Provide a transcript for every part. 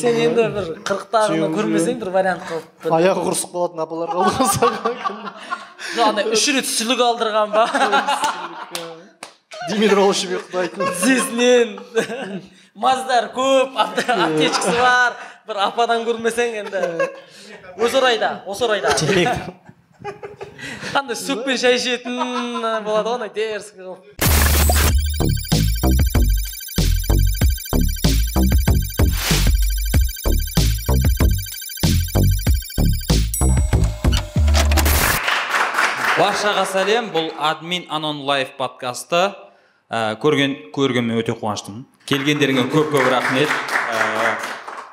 сен енді бір қырықтарыңды көрмесең бір вариант қылып бір аяғы құрысып қалатын апалар қалды ғой саған. Жоқ андай үш рет сүлік алдырған ба? Димитровичпен құдайтын тізесінен маздар көп апте- аптечкасы бар. Бір ападан көрмесең енді. Осы орайда осы орайда. Қандай сөкпен шай ішетін болады ғой андай дерзкий қылып. Баршаға сәлем. Бұл админ анон лайф подкасты ә, көрген көргеніме өте қуаныштымын. Келгендеріңе көп көп рахмет. Ә,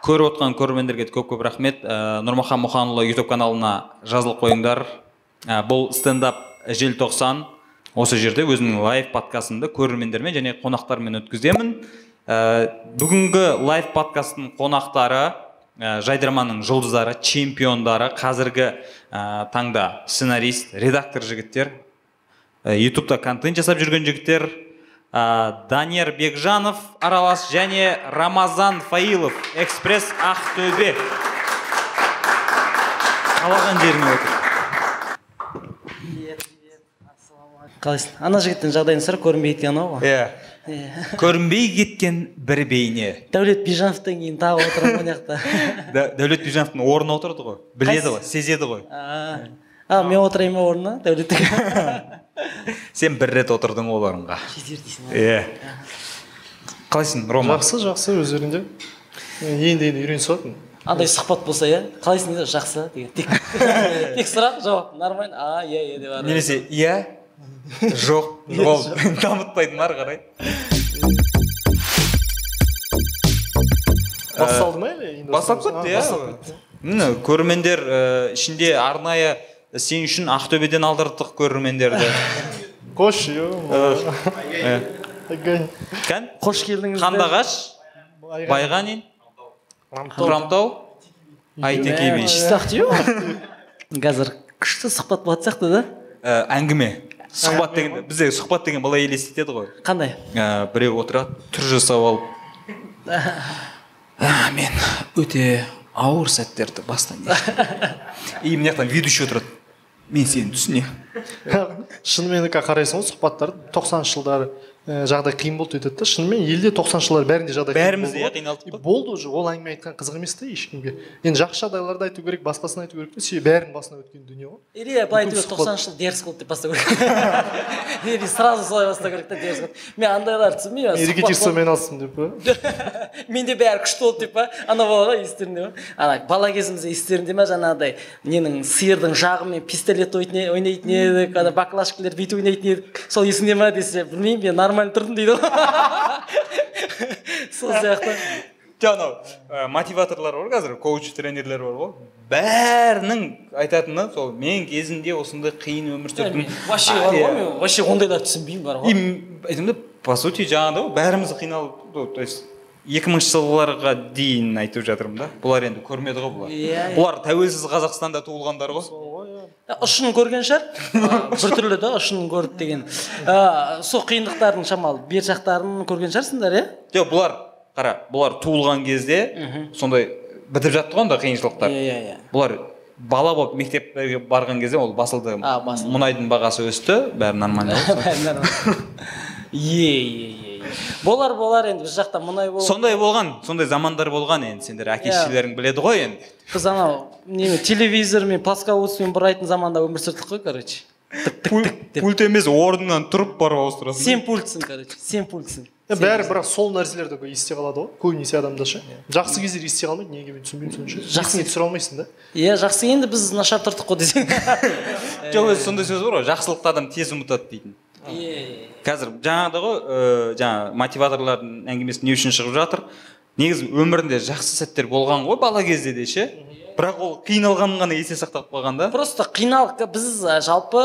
көріп отқан көрермендерге де көп көп рахмет. Ә, нұрмахан мұханұлы ютуб каналына жазылып қойыңдар. Ә, бұл стендап желтоқсан. Осы жерде өзімнің лайв подкастымды көрермендермен және қонақтармен өткіземін. Ә, бүгінгі лайв подкасттың қонақтары ә, жайдарманның жұлдыздары чемпиондары қазіргі ә, таңда сценарист редактор жігіттер ә, ютубта контент жасап жүрген жігіттер ә, данияр бекжанов аралас және рамазан фаилов экспресс ақтөбе. Қалаған жеріңе отыр. Қалайсың? Ана жігіттің жағдайын сұра көрінбей кеткен анау ғой. Иә Иә. Көрінбей кеткен бір бейне. Дәулет бижановтан кейін тағы отырмын мына жақта Дә- дәулет бижановтың орнына отырды ғой. Біледі ғой сезеді ғой. А мен отырайын ба орнына дәулеттің сен бір рет отырдың ол орынға жетер иә қалайсың рома? Жақсы жақсы өздерінде енді енді үйренісіп жатырмын андай сұхбат болса иә? Қалайсың жақсы деген тек тек сұрақ жауап. Нормально. А иә иә деп немесе иә? Жоқ ол дамытпайтын ары қарай. Басталды ма бастап А, кетті иә. Міне көрермендер ә, ішінде арнайы сен үшін ақтөбеден алдырдық көрермендерді. Қош келдіңіздер қандағаш? Айға- байғанин? Хромтау айтеке би чисто ақтөбе ғой қазір күшті сұхбат болатын сияқты да. Әңгіме. Сұхбат деген бізде сұхбат деген былай елестетеді ғой. Қандай? Ә, біреу отырады түр жасап алып. «Ә, мен өте ауыр сәттерді бастан кештім». и мына жақтан ведущий отырады. Мен сені түсінемін. Шынымен қарайсың ғой сұхбаттарды тоқсаныншы жылдары. Ә, жағдай қиын болды өйтеді да шынымен елде тоқсаныншы жылдары бәрінде жағдай Бәріміз иә қиналдық қой. болды уже ол әңгіме айтқан қызық емес та ешкімге. Енді жақсы жағдайларды айту керек басқасын айту керек та себебі бәрінің басынан өткен дүние ғой. Или былай айту керек тоқсаныншы жыл дерзк болды деп бастау керек. Или сразу солай бастау керек та дерзк болды мен андайларды түсінбеймін мен сұхбат репетициямен алыстым деп па? Менде бәрі күшті болды деп па? Ана болады ғой естеріңде ма? Ана бала кезімізде естеріңде ма жаңағыдай? Ненің сиырдың жағымен пистолет ойнайтын едік ана баклажкалар бүйтіп ойнайтын едік. Сол есіңде ма десе білмеймін мен нормально тұрдым дейді ғой сол сияқты. жоқ анау мотиваторлар бар қазір коуч тренерлер бар ғой. Бәрінің айтатыны сол мен кезінде осындай қиын өмір сүрдім вообще бар ғой мен вообще ондайларды түсінбеймін бар и ғой. М- айтамын да по сути жаңағыдай ғой бәріміз қиналып то есть екі мыңыншы жылдарға дейін айтып жатырмын да. Бұлар енді көрмеді ғой бұлар. Иә, иә. бұлар тәуелсіз қазақстанда туылғандар ғой. Ұшын көрген шығар. Біртүрлі да ұшын көріп деген. Ә, сол қиындықтардың шамалы бер жақтарын көрген шығарсыңдар иә? Жоқ бұлар қара бұлар туылған кезде сондай бітіп жатты ғой анда қиыншылықтар. Иә иә иә. Бұлар бала болып мектепке барған кезде ол басылды. А, басылды. мұнайдың бағасы өсті бәрі нормально. Е е е. Болар болар енді біз жақта мұнай бол сондай болған сондай замандар болған енді сендер әке Иә. шешелерің біледі ғой енді. Біз анау неме телевизормен плоскоутствомен бұрайтын заманда өмір сүрдік қой короче. Пуль- пульт емес орнынан тұрып барып ауыстырасың сен пультсің короче сен пультсің. Бәрі бірақ сол нәрселер де есте қалады ғой көбінесе адамда ше жақсы кездер есте қалмайды неге мен түсінбеймін соны ше Жақсы- есіңе түсіре алмайсың да. Иә жақсы енді біз нашар тұрдық қой десең. Жоқ өзі сондай сөз бар ғой жақсылықты адам тез ұмытады дейтін. Иә қазір жаңағыдай ғой ыыы жаңа мотиваторлардың әңгімесі не үшін шығып жатыр? Негізі өмірінде жақсы сәттер болған ғой бала кезде де ше? Бірақ ол қиналғанын ғана есте сақтап қалған да. Просто қиналып біз жалпы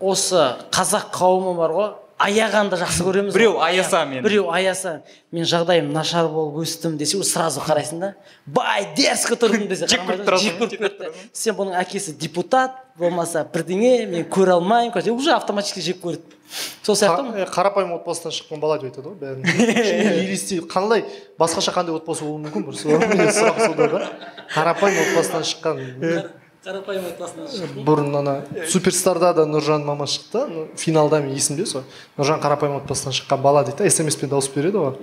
осы қазақ қауымы бар ғой. Аяғанды жақсы көреміз Біреу аяса мені. біреу аяса. Мен жағдайым нашар болып өстім десе уже сразу қарайсың да. Бай дерзко тұрдым десе Жек сен бұның әкесі депутат болмаса бірдеңе мен көре алмаймын короче уже автоматически жек көреді сол сияқты э, қарапайым отбасыдан шыққан бала деп айтады ғой бәрін. Елестей. Қандай басқаша қандай отбасы болуы мүмкін бір сұрақ сонда да. Қарапайым отбасыдан шыққан. Қарапайым отбасынан бұрын ана суперстарда да нұржан мама шықты. Финалда мен есімде сол. Нұржан қарапайым отбасынан шыққан бала дейді да смспен дауыс береді ғой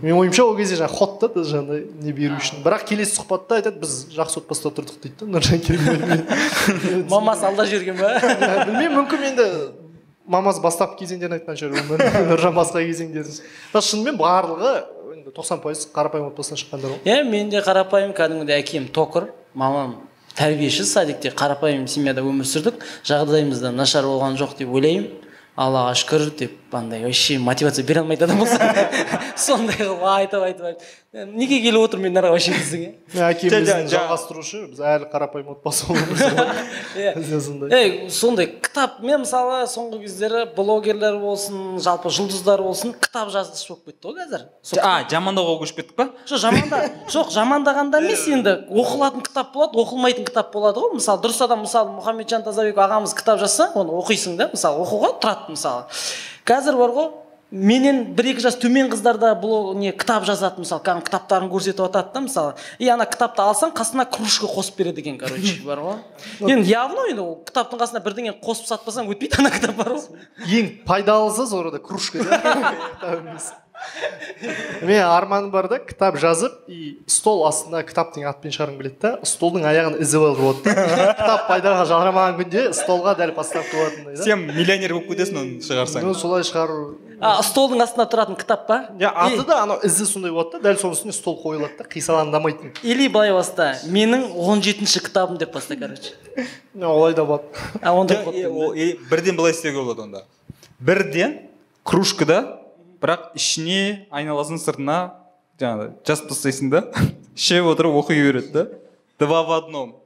менің ойымша ол кезде жаңағы ход та жаңағыдай не беру үшін. Бірақ келесі сұхбатта айтады біз жақсы отбасыда тұрдық дейді да нұржан керімбаев мамасы алдап жіберген ба білмеймін мүмкін енді мамасы бастапқы кезеңдерін айтқан шығар өмір нұржан басқа кезеңдерін бірақ шынымен барлығы енді тоқсан пайыз қарапайым отбасынан шыққандар ғой иә мен де қарапайым кәдімгідей әкем токар мамам тәрбиеші садикте қарапайым семьяда өмір сүрдік. Жағдайымыз да нашар болған жоқ деп ойлаймын. Аллаға шүкір деп андай вообще мотивация бере алмайтын адам болса сондай қылып айтып айтып айтып неге келіп отырмын мен мына вообще иә біздің жа- жалғастырушы біз әлі қарапайым отбасы болып Иә. сондай ей сондай кітап мен мысалы соңғы кездері блогерлер болсын жалпы жұлдыздар болсын кітап жазғыш болып кетті ғой қазір. А жамандауға көшіп кеттік па? Жоқ жаманда. Жоқ жамандағанда емес енді. Оқылатын кітап болады оқылмайтын кітап болады ғой. Мысалы дұрыс адам мысалы мұхамеджан тазабеков ағамыз кітап жазса оны оқисың да мысалы оқуға тұрады мысалы қазір бар ғой менен бір екі жас төмен қыздар да блог не кітап жазады мысалы кәдімгі кітаптарын көрсетіп жатады да мысалы. И ана кітапты алсаң қасына кружка қосып береді екен короче бар ғой. Енді явно енді ол кітаптың қасына бірдеңе қосып сатпасаң өтпейді ана кітап бар ғой. Ең пайдалысы сол кружка. мен арманым бар да кітап жазып и стол астына кітаптың атпен шығарғым келеді да столдың аяғын ізі бар болады да кітап пайдаға жарамаған күнде столға дәл поставка болатындай да сен миллионер болып кетесің оны шығарсаң. Ну солай шығару. А столдың астында тұратын кітап па? Иә аты да анау ізі сондай болады да дәл соның үстіне стол қойылады да қисалаңдамайтын или былай баста менің 17 жетінші кітабым деп баста короче. Олай да болады. А ондай бірден былай істеуге болады онда. Бірден кружкада бірақ ішіне айналасын сыртына жаңағы жазып тастайсың да ішіп отырып оқи береді да. Два в одном.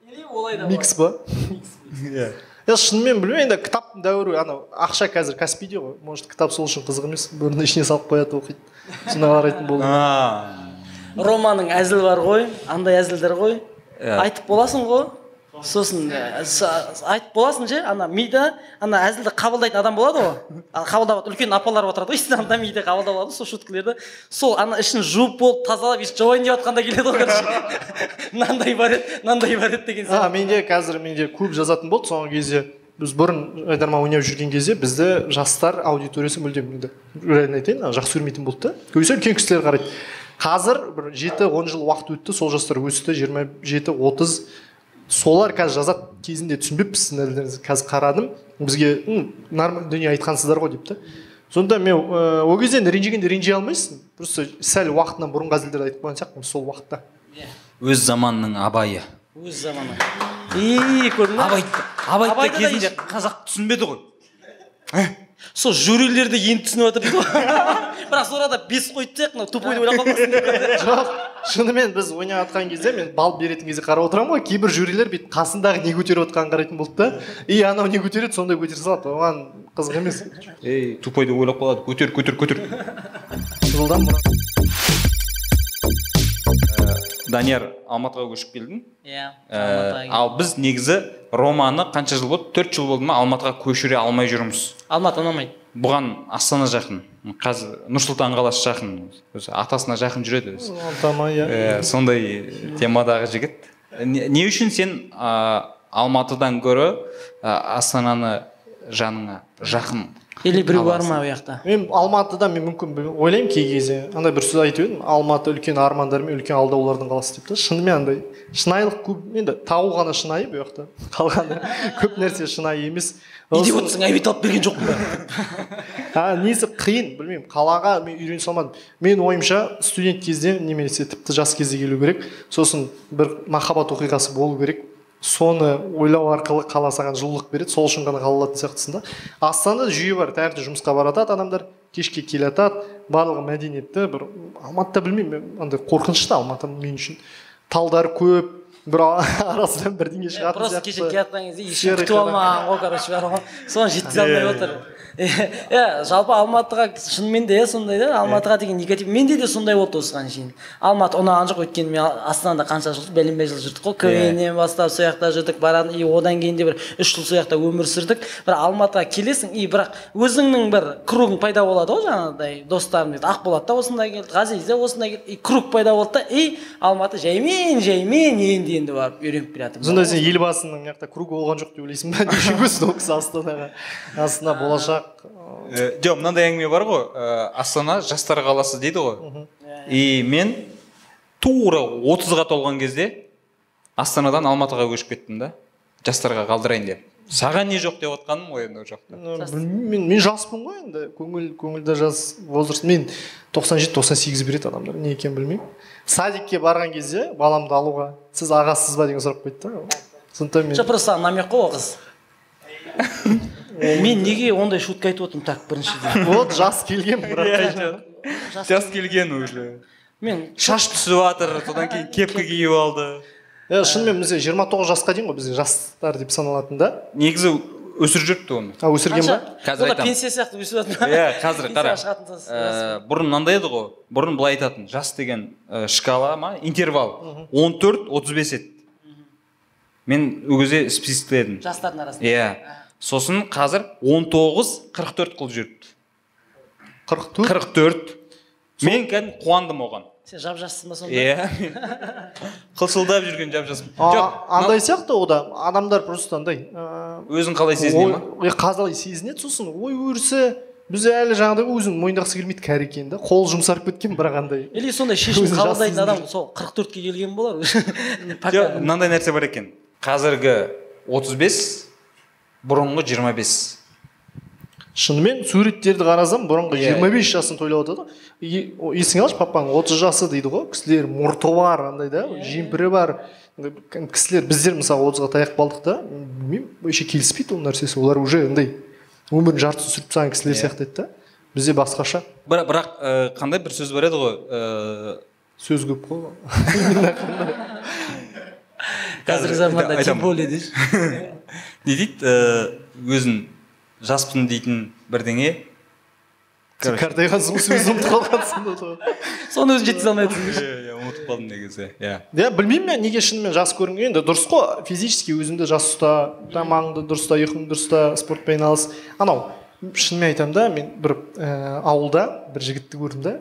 Да. или олай да микс па? Иә. Иә шынымен білмеймін енді кітап дәуірі анау ақша қазір каспийде ғой. Может кітап сол үшін қызық емес бұрын ішіне салып қояды оқиды. Сонда қарайтын болдым. Романың әзіл бар ғой андай әзілдер ғой. Иә. айтып боласың ғой. Сосын с- айтып боласың ше ана мида ана әзілді қабылдайтын адам болады ғой. Қабылдап үлкен апалар отырады ғой анда мида қабылдап алады сол шуткілерді. Сол ана ішін жуып болып тазалап иісі жуайын деп жатқанда келеді ғой короче. Мынандай бар еді мынандай бар еді деген сияқты. менде қазір менде көп жазатын болды соңғы кезде біз бұрын жайдарман ойнап жүрген кезде бізді жастар аудиториясы мүлдем енді реально айтайын жақсы көрмейтін болды да. Көбісі үлкен кісілер қарайды. Қазір бір жеті он жыл уақыт өтті сол жастар өсті жиырма жеті отыз солар қазір жазады кезінде түсінбеппіз сіздің әзілдеріңізді қазір қарадым. Бізге «М, нормальный дүние айтқансыздар ғой деп та сонда мен ә, ол кезде енді ренжігенде ренжи алмайсың. Просто сәл уақытынан бұрынғы әзілдерді айтып қойған сияқтымын сол уақытта. Өз заманының абайы. Өз заманы. И көрдің ба абайды абайды кезінде қазақ түсінбеді ғой. Сол жюрилерді енді түсініп жатыр дейді ғой. Бірақ сол арада бес қойып тастайық мынау тупойды ойлап қалмасын. Деп жоқ шынымен біз ойнап жатқан кезде мен балл беретін кезде қарап отырамын ғой. Кейбір жюрилер бүйтіп қасындағы не көтеріп жатқанын қарайтын болды да. И анау не көтереді сондай көтере салады. Оған қызық емес. Ей тупой деп ойлап қалады. Көтер көтер көтер. Жылдам данияр алматыға көшіп келдің. Иә Ә, ал біз негізі романы қанша жыл болды? Төрт жыл болды ма? Алматыға көшіре алмай жүрміз. Алматы ұнамайды. Бұған астана жақын қазір нұр сұлтан қаласы жақын. Өзі атасына жақын жүреді өзі. Антама иә. Ә, сондай темадағы жігіт. Не, не үшін сен ә, алматыдан гөрі ә, астананы жаныңа жақын или біреу бар ма ол жақта мен алматыда мен мүмкін ойлаймын кей кезде. Андай бір сөз айтып едім. Алматы үлкен армандар мен үлкен алдаулардың қаласы деп та. Шынымен андай шынайылық көп енді тау ғана шынайы бұл жақта қалғаны көп нәрсе шынайы емес. Идиотсың обед алып берген жоқпын ба а несі қиын білмеймін. Қалаға мен үйрене салмадым. Менің ойымша студент кезде немесе тіпті жас кезде келу керек. Сосын бір махаббат оқиғасы болу керек. Соны ойлау арқылы қала саған жылулық береді. Сол үшін ғана қала алатын сияқтысың да. Астанада жүйе бар таңертең жұмысқа бара жатады адамдар. Кешке келе жатады барлығы мәдениетті бір алматыда білмеймін мен андай қорқынышты алматы мен үшін. Талдар көп бір арасынан бірдеңе шығатын просто кеше сияқты. келе жатқан кезде ешкім күтіп алмаған ғой короче бар ғой соны жеткізе алмай отыр. иә жалпы алматыға шынымен де иә сондай да. Алматыға деген негатив. Менде де сондай болды осыған шейін. Алматы ұнаған жоқ өйткені мен астанада қанша жыл бәленбай жыл жүрдік қой. Квннен бастап сол жақта жүрдік баратын и одан кейін де бір үш жыл сол жақта өмір сүрдік. Бірақ алматыға келесің и бірақ өзіңнің бір кругың пайда болады ғой жаңағыдай достарым дейді. Ақболат та осында келді ғазиз де осында келді и круг пайда болды да и алматы жаймен жаймен енді енді барып үйреніп келе жатырмын сонда сен елбасының мына жақта кругы болған жоқ деп ойлайсың ба? Неше көрсін ол кісі астанаға астана болашақ? Жоқ мынандай әңгіме бар ғой астана жастар қаласы дейді ғой. И мен тура отызға толған кезде астанадан алматыға көшіп кеттім да. Жастарға қалдырайын деп. Саған не жоқ деп отқаным ғой енді ол жақта. Мен мен жаспын ғой енді. Көңіл көңілді жас возраст. Мен 97 98 береді адамдар. Не екенін білмеймін. Садикке барған кезде баламды алуға сіз ағасыз ба? деген сұрақ қойды да. Сондықтан мен жоқ просто саған намек қой ол қыз. мен неге ондай шутка айтып отырмын так біріншіден вот жас келген бірақ жас келген. уже. Мен шаш түсіп жатыр содан кейін кепка киіп алды. Иә шынымен бізде 29 жасқа дейін ғой бізде жастар деп саналатын да. Негізі өсіріп жүріпті оны. А өсірген ба? Қазір айтамын. пенсия сияқты өсіп жатыр иә қазір қара Ә, бұрын мынандай еді ғой бұрын былай айтатын жас деген ә, шкала ма интервал. 14 35 еді. Мен ол кезде списоктедім жастардың арасында. Иә. Сосын қазір 19 44 қылып жүріпті. 44 44 мен кәдімгі қуандым оған. Сен жап жассың ба сонда? Иә. Қылшылдап жүрген жап жаспын А- андай сияқты ол да адамдар просто андай өзің қалай сезіне ма? қалай сезінеді сосын. Ой өрісі біз әлі жаңағыдай өзін мойындағысы келмейді кәрі екен да қолы жұмсарып кеткен бірақ андай или сондай шешім қабылдайтын адам сол қырық төртке келген болар жоқ мынандай нәрсе бар екен. Қазіргі 35 бұрынғы 25 шынымен суреттерді қарасам бұрынғы Иә, 25 жасын тойлап жатады ғой есіңе алшы папаң 30 жасы дейді ғой кісілер мұрты бар андай да жемпірі бар. кісілер біздер мысалы 30-ға таяқ қалдық та білмеймін вообще келіспейді ол нәрсесі олар уже андай өмірінің жартысын сүріп тастаған кісілер сияқты еді да. Бізде басқаша. Бірақ, бірақ ә, қандай бір сөз бар еді ғой ә, сөз көп қой. Қазіргі заманда тем более деші не дейді ә, өзін жаспын дейтін бірдеңе? Қартайғансың ғой сөзді ұмытып қалғансың соны өзі жеткізе алмайтсың иә иә ұмытып қалдым негізі иә. Иә білмеймін мен неге шынымен жас көрінген енді. Дұрыс қой физически өзіңді жас ұста тамағыңды дұрыс ұста ұйқыңды дұрыс ұста спортпен айналыс. Анау шынымен айтамын да мен бір ә, ауылда бір жігітті көрдім да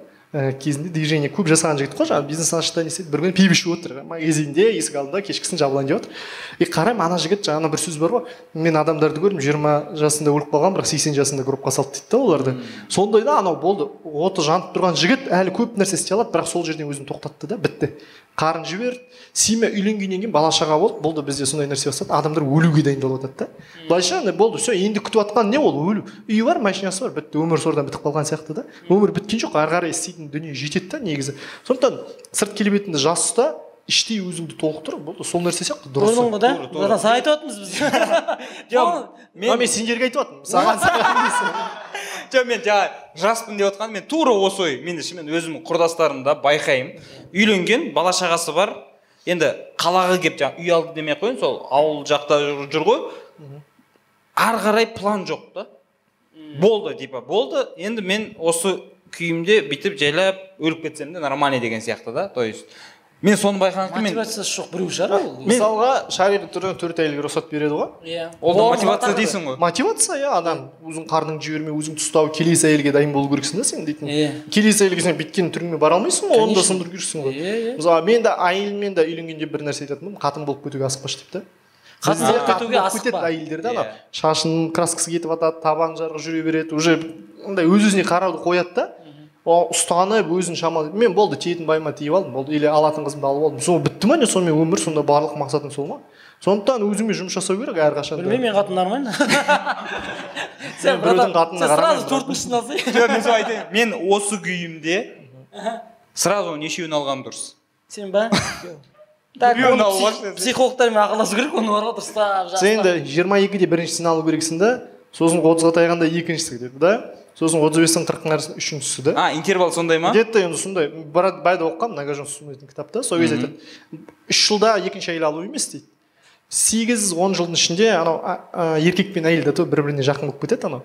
кезінде движение көп жасаған жігіт қой жаңағы бизнес ашты не істеді бір күні пиво ішіп отыр магазинде есік алдында кешкісін жабылайын деп жатыр и қараймын ана жігіт жаңағы бір сөз бар ғой. Мен адамдарды көрдім жиырма жасында өліп қалған бірақ сексен жасында гробқа салды дейді да оларды. Сондай да анау болды. Оты жанып тұрған жігіт әлі көп нәрсе істей алады бірақ сол жерден өзін тоқтатты да бітті. Қарын жіберді. Семья үйленгеннен кейін бала шаға болды. Болды бізде сондай нәрсе бастады. Адамдар өлуге дайындалып жатады да. Былайша андай болды. Все енді күтіп жатқан не ол? Өлу. Үйі бар машинасы бар. Бітті өмір содан бітіп қалған сияқты да. Өмір біткен жоқ. Ары қарай істейтін дүние жетеді да негізі. Сондықтан сырт келбетіңді жас ұста іштей өзіңді толықтыр болды сол нәрсе сияқты көрдің ғой да содан саған айтып жатырмыз біз мен- мен, мен сендерге айтып жатырмын саған жоқ мен жаңа жаспын деп отқаным мен тура осы ой мен шынымен өзімнің құрдастарымда байқаймын үйленген бала шағасы бар енді қалаға келіп жаңағы үй алды демей ақ қояйын сол ауыл жақта жүр- жүр ғой ары қарай план жоқ та болды типа болды енді мен осы күйімде бүйтіп жайлап өліп кетсем де нормальный деген сияқты да то есть мен соны байқағаннан кейін мен мотивациясы жоқ біреу шығар ол мысалға шариғи түрде төрт әйелге рұқсат береді ғой. Иә. Ол да мотивация дейсің ғой. Мотивация иә адам өзің қарныңды жібермей өзіңді ұстау келесі әйелге дайын болу керексің да сен дейтін. Иә. келесі әйелге сен бүйткен түріңмен бара алмайсың ғой оны да сындыру керексің ғой. Иә, иә. мысалы мен де әйеліммен де үйленгенде бір нәрсе айтатынмын қатын болып кетуге асықпашы деп та Қатын болып кетуге асықпа. кетеді әйелдер да анау. Иә. шашының краскасы кетіп жатады табан жарығы жүре береді уже андай өз өзіне қарауды қояды да. Ұстанып өзін шамалы мен болды тиетін байыма тиіп алдым болды или алатын қызымды алып алдым. Сол бітті ма не сонымен өмір сонда барлық мақсатың сол ма? Сондықтан өзіңмен жұмыс жасау керек әрқашан да. білмеймін мен қатын нормально. Сен біреудің қатынына сен сразу төртіншісін алсай жоқ мен сол айтайын мен осы күйімде сразу нешеуін алғаным дұрыс. Сен ба? Так психологтармен ақылдасу керек оны бар ғой дұрыстап сен енді жиырма екіде біріншісін алу керексің да сосын отызға таяғанда екіншісі кетеді да сосын отыз бестен қырықтың арасында үшіншісі да а интервал сондай ма? Где то енді сондай. Байда оқығанмын многожен дейтін кітапта сол кезде айтады. Үш жылда екінші әйел алу емес дейді сегіз он жылдың ішінде анау еркек пен әйел то бір біріне жақын болып кетеді анау.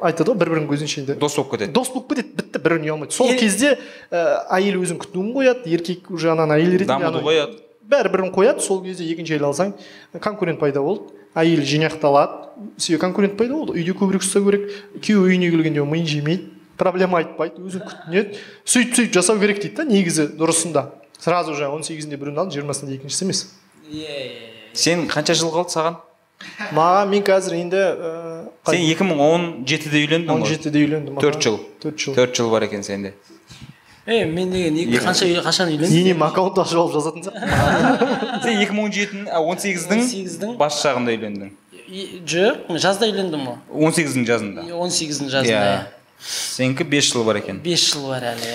Айтады ғой бір бірінің көзінше енді дос болып кетеді. Дос болып кетеді бітті бір бірін ұялмайды. Сол кезде ә, әйел өзін күтуін қояды еркек уже ананы әйел ретінде дамуды қояды. бәрі бірін қояды. Сол кезде екінші әйел алсаң конкурент пайда болды. Әйел жинақталады. Себебі конкурент пайда болды. Үйде көбірек ұстау керек. Күйеуі үйіне келгенде ол миын жемейді проблема айтпайды өзін күтінеді. Сөйтіп сөйтіп жасау керек дейді да негізі дұрысында. Сразу же он сегізінде біреуін алып жиырмасында екіншісі емес. Иә иә сен қанша жыл қалды саған? Маған мен қазір енді ә, сен 2017-де үйлендің он ғой? жетіде үйлендім төрт жыл. Төрт жыл. Төрт жыл бар екен сенде. Е мен деген екі қанша қашан үйлендім енем аккаунт ашып алып жазатын сияқты сен 2017 он сегіздің 18-дің бас жағында үйлендің. Жоқ мен жазда үйлендім ғой. Он сегіздің жазында? Он сегіздің жазында. Иә. Сенікі бес жыл бар екен. Бес жыл бар әлі.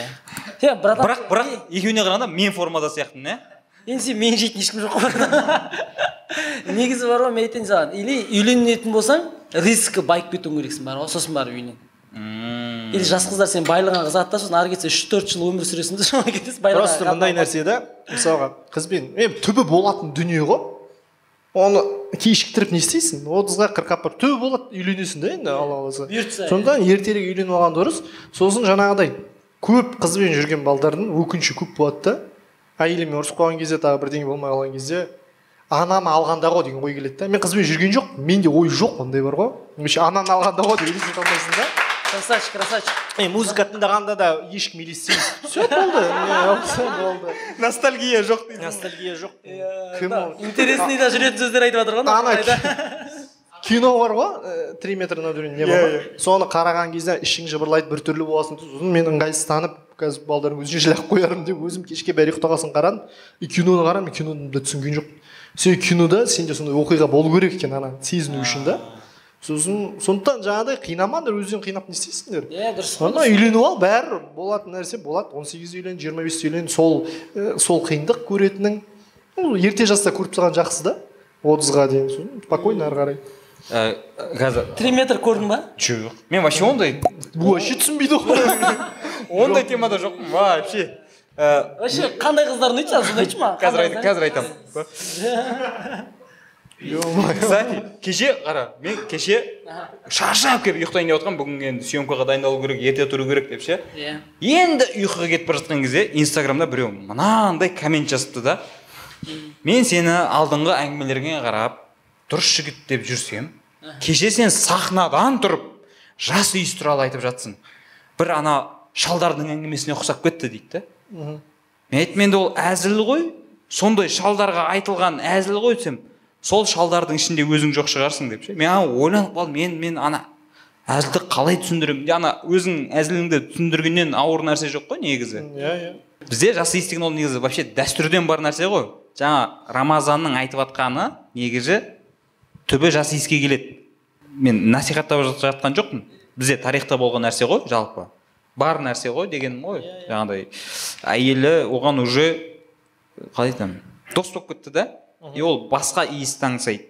Иә братан бірақ бірақ екеуіне қарағанда мен формада сияқтымын иә енді сен мені жейтін ешкім жоқ қой негізі бар ғой мен айтайын саған. Или үйленетін болсаң рискі байып кетуің керексің бар ғой сосын барып үйлен Или жас қыздар сен байлығыңа қызығады да сосын ары кетсе үш төрт жыл өмір сүресің да содан кетесің просто мындай нәрсе да мысалға қызбен е түбі болатын дүние ғой. Оны кешіктіріп не істейсің? отызға қырыққа апарып түбі болады үйленесің да енді алла қаласа. Бұйыртса, сондықтан ертерек үйленіп алған дұрыс. Сосын жаңағыдай көп қызбен жүрген балдардың өкініші көп болады да. Әйелімен ұрысып қалған кезде тағы бірдеңе болмай қалған кезде ананы алғанда ғой деген ой келеді да. Мен қызбен жүрген жоқ менде ой жоқ ондай бар ғой вообще ананы алғанда ғой деп елестете алмайсың да. Красавчик красавчик. Е музыка тыңдағанда да ешкім елестемейді все болды? Болды. Ностальгия жоқ дейді. Ностальгия жоқ. Кім ол? интересный да жүретін сөздер айтып жатыр ғой ана кино бар ғой ә, три метр над уровнем неба соны қараған кезде ішің жыбырлайды біртүрлі боласың. Сосын мен ыңғайсызданып қазір балдардың өзіне жылап қоярмын деп өзім кешке бәрі ұйықтаған соң қарадым. И киноны қарадым мен киноны да түсінген жоқпын. Себебі кинода сенде сондай оқиға болу керек екен ана сезіну үшін да. Сосын сондықтан жаңағыдай қинамаңдар өздерің қинап не істейсіңдер? Иә дұрыс ана үйленіп ал бәрі болатын нәрсе болады он сегізде үйлен жиырма бесте үйлен сол ә, сол қиындық көретінің. Ну, ерте жаста көріп тастаған жақсы да. отызға дейін сосын спокойно ары қарай. Ә, қазір три метр көрдің ба? Жоқ. Мен вообще ондай вообще түсінбейді ғой. Ондай темада жоқпын вообще. Ә, вообще қандай қыздар ұнайды саған? Соны айтшы маған қазір қазір айтамын. кстати кеше қара мен кеше шаршап келіп ұйықтайын деп жатқанмын бүгін енді съемкаға дайындалу керек ерте тұру керек деп ше? Иә. Енді ұйқыға кетіп бара жатқан кезде инстаграмда біреу мынандай коммент жазыпты да мен сені алдыңғы әңгімелеріңе қарап дұрыс жігіт деп жүрсем кеше сен сахнадан тұрып жас иіс туралы айтып жатсың. Бір ана шалдардың әңгімесіне ұқсап кетті дейді да мен айттым енді ол әзіл ғой сондай шалдарға айтылған әзіл ғой десем сол шалдардың ішінде өзің жоқ шығарсың деп ше. Мен ана ойланып қалдым мен мен ана әзілді қалай түсіндіремін ана өзің әзіліңді түсіндіргеннен ауыр нәрсе жоқ қой негізі. Иә иә. Бізде жас иіс деген ол негізі вообще дәстүрден бар нәрсе ғой. Жаңа рамазанның айтып жатқаны негізі түбі жас иіске келеді. Мен насихаттап жатқан жоқпын. Бізде тарихта болған нәрсе ғой жалпы. Бар нәрсе ғой дегенім ғой. Жаңағыдай әйелі оған уже қалай айтамын дос болып кетті да. И ол басқа иісті аңсайды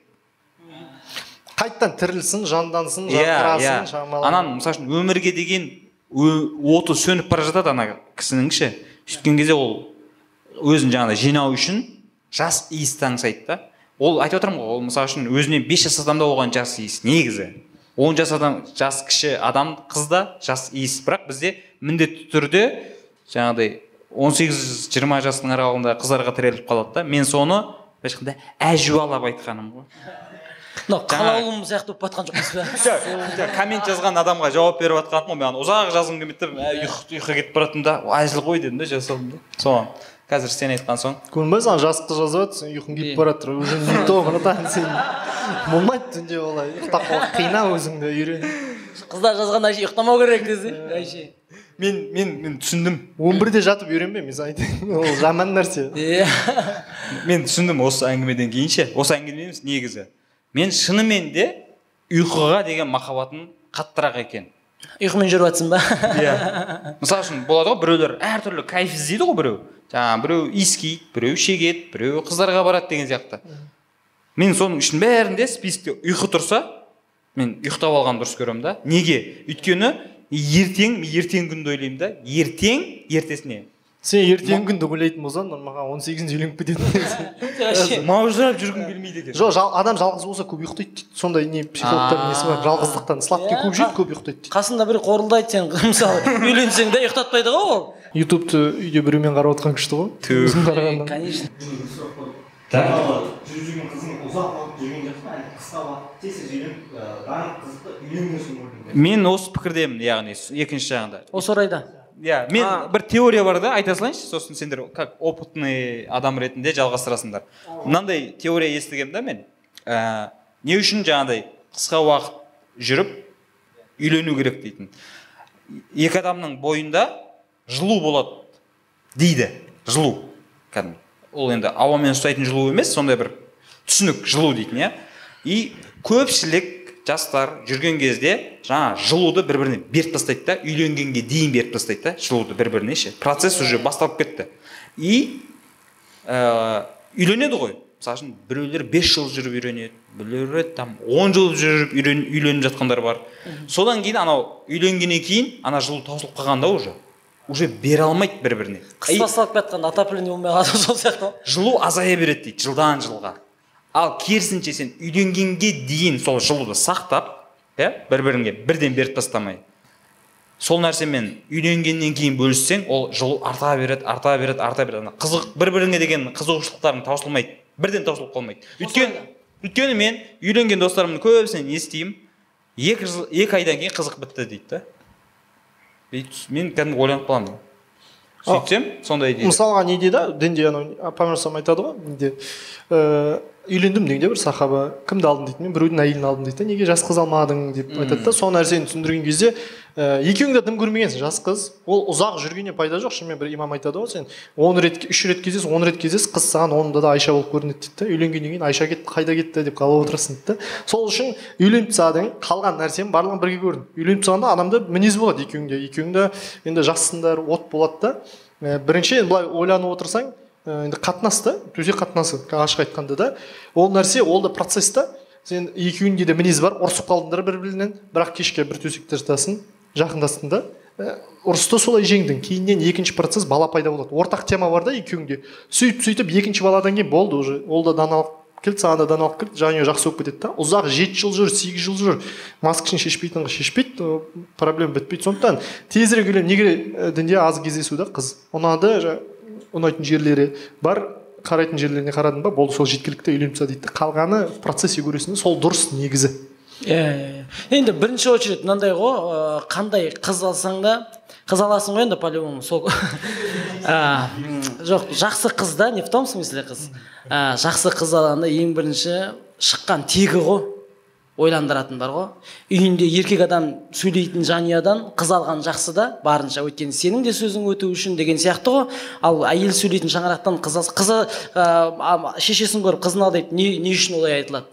қайтадан тірілсін жандансын иә жарқырасын иә. шамалы анан мысалы үшін өмірге деген оты сөніп бара жатады ана кісінің ше сөйткен кезде ол өзін жаңағыдай жинау үшін жас иісті аңсайды да. Ол айтып отырмын ғой ол мысалы үшін өзінен бес жас адамда болған жас иіс негізі. он жас адам жас кіші адам қызда жас иіс. Бірақ бізде міндетті түрде жаңағыдай 18 жиырма жастың аралығында қыздарға тіреліп қалады да. Мен соны былайша айтқанда әжуалап айтқаным ғой. Мынау қалаулым сияқты болып жатқан жоқпыз ба? Коммент жазған адамға жауап беріп жатқаным ғой мен ана ұзақ жазғым келмеді да «Ә, ұйқы кетіп бара жатырмын да әзіл ғой дедім да жаздым да. Соған. Қазір сен айтқан соң. Көрдің ба саған жас қыз жазып жатыр сен ұйқың келіп бара жатыр уже не то братан сен. Болмайды түнде олай ұйықтап қалып қина өзіңді үйрен. Қыздар жазған әше ұйықтамау керек десе. Әше мен мен мен түсіндім. Он бірде жатып үйренбе мен саған айтайын. Ол жаман нәрсе. Иә. Мен түсіндім осы әңгімеден кейін ше осы әңгіме емес негізі. Мен шынымен де ұйқыға деген махаббатым қаттырақ екен. Ұйқымен жүріп жатсың ба? Иә. Мысалы үшін болады ғой біреулер әртүрлі кайф іздейді ғой біреу. Жаңағы біреу иіскейді біреу шегеді біреу қыздарға барады деген сияқты. Мен соның үшін бәрінде спискте ұйқы тұрса мен ұйықтап алған дұрыс көремін да. Неге? Өйткені ертең мен ертең күнді ойлаймын да. Ертең ертесіне. Сен ертеңгі күнді ойлайтын болсаң маған он сегізінде үйленіп кететін маужырап жүргім келмейді екен. Жоқ адам жалғыз болса көп ұйықтайды дейді. Сондай не психологтардың несі бар? Жалғыздықтан сладкий көп жейді көп ұйықтайды дейді. қасында бір қорылдайды сен мысалы. Үйленсең де ұйықтатпайды ғой ол. Ютубты үйде біреумен қарап отқан күшті ғой. Өзің қарағаннан конечно. Жүрген қызың ұзақ уақыт жүрген жоқсың әлде қысқа уақыт. Тез тез үйленіп барлық қызды үйленгенсің көрдім мен осы пікірдемін яғни екінші жағында. Осы орайда? Иә мен бір теория бар да айта салайыншы. Сосын сендер как опытный адам ретінде жалғастырасыңдар. Мынандай теория естігемін да мен. Ә, не үшін жаңағыдай қысқа уақыт жүріп үйлену керек дейтін. Екі адамның бойында жылу болады дейді. Жылу кәдімгі. Ол енді ауамен ұстайтын жылу емес сондай бір түсінік жылу дейтін иә? И көпшілік жастар жүрген кезде жаңа жылуды бір біріне беріп тастайды да үйленгенге дейін беріп тастайды да жылуды бір біріне ше? Процесс уже басталып кетті. И ә, үйленеді ғой. Мысалы үшін біреулер 5 жыл жүріп үйренеді біреулер там 10 жыл жүріп үйлен, үйленіп жатқандар бар. Содан кейін анау үйленгеннен кейін ана жылу таусылып қалғанда уже. Уже бере алмайды бір біріне қыс басталып кетқанда отопление болмай қалады сол сияқты. ғой жылу азая береді дейді жылдан жылға. Ал керісінше сен үйленгенге дейін сол жылуды сақтап иә бір біріңе бірден беріп тастамай. Сол нәрсемен үйленгеннен кейін бөліссең ол жылу арта береді арта береді арта береді. Ана қызық бір біріңе деген қызығушылықтарың таусылмайды бірден таусылып қалмайды. Өйткені өйткені мен үйленген достарымның көбісінен естимін екі жыл екі айдан кейін қызық бітті дейді да. Мен кәдімгі ойланып қаламын. Сөйтсем сондай дейді мысалға неде да дінде анау пайғамбар айтады ғой неде үйлендім дегенде бір сахаба кімді алдың дейді мен біреудің әйелін алдым дейді да неге жас қыз алмадың деп айтады да сол нәрсені түсіндірген кезде ә, екеуің де дым көрмегенсің жас қыз. Ол ұзақ жүргеннен пайда жоқ шынымен бір имам айтады ғой сен он рет үш рет кездесіз он рет кездесіз қыз саған онында да айша болып көрінеді дейді да үйленгеннен кейін айша кетті қайда кетті деп қалап отырасың дейді да сол үшін үйленіп тастадың қалған нәрсенің барлығын бірге көрдің үйленіп тастағанда адамда мінез болады екеуіңде екеуің де енді жассыңдар от болады да. Ә, бірінші енді былай ойланып отырсаң енді қатынас та төсек қатынасы ашық айтқанда да. Ол нәрсе ол да процесс та. Сен екеуінде де мінез бар ұрысып қалдыңдар бір бірінен бірақ кешке бір төсекте жатасың жақындастың да. Ә, ұрысты солай жеңдің. Кейіннен екінші процесс бала пайда болады. Ортақ тема бар да екеуіңде сөйтіп сөйтіп екінші баладан кейін болды уже. Ол да даналық келді саған да даналық келді жанұя жақсы болып кетеді да. Ұзақ жеті жыл жүр сегіз жыл жүр. Маскасын шешпейтін қыз шешпейді проблема бітпейді. Сондықтан тезірек үйлен неге ә, дінде аз кездесу да қыз. Ұнады ұнайтын жерлері бар қарайтын жерлеріне қарадың ба болды сол жеткілікті үйленіп таста дейді. Қалғаны в процессе көресің сол дұрыс негізі. Иә иә иә. Енді бірінші очередь мынандай ғой қандай қыз алсаң да қыз аласың ғой енді по любому сол жоқ жақсы қыз да не в том смысле қыз? Жақсы қыз алғанда ең бірінші шыққан тегі ғой. Ойландыратын бар ғой үйінде еркек адам сөйлейтін жанұядан қыз алған жақсы да барынша өйткені сенің де сөзің өту үшін деген сияқты ғой ал әйел сөйлейтін шаңырақтан қыз қызы ә, шешесін көріп қызын ал дейді не, не үшін олай айтылады?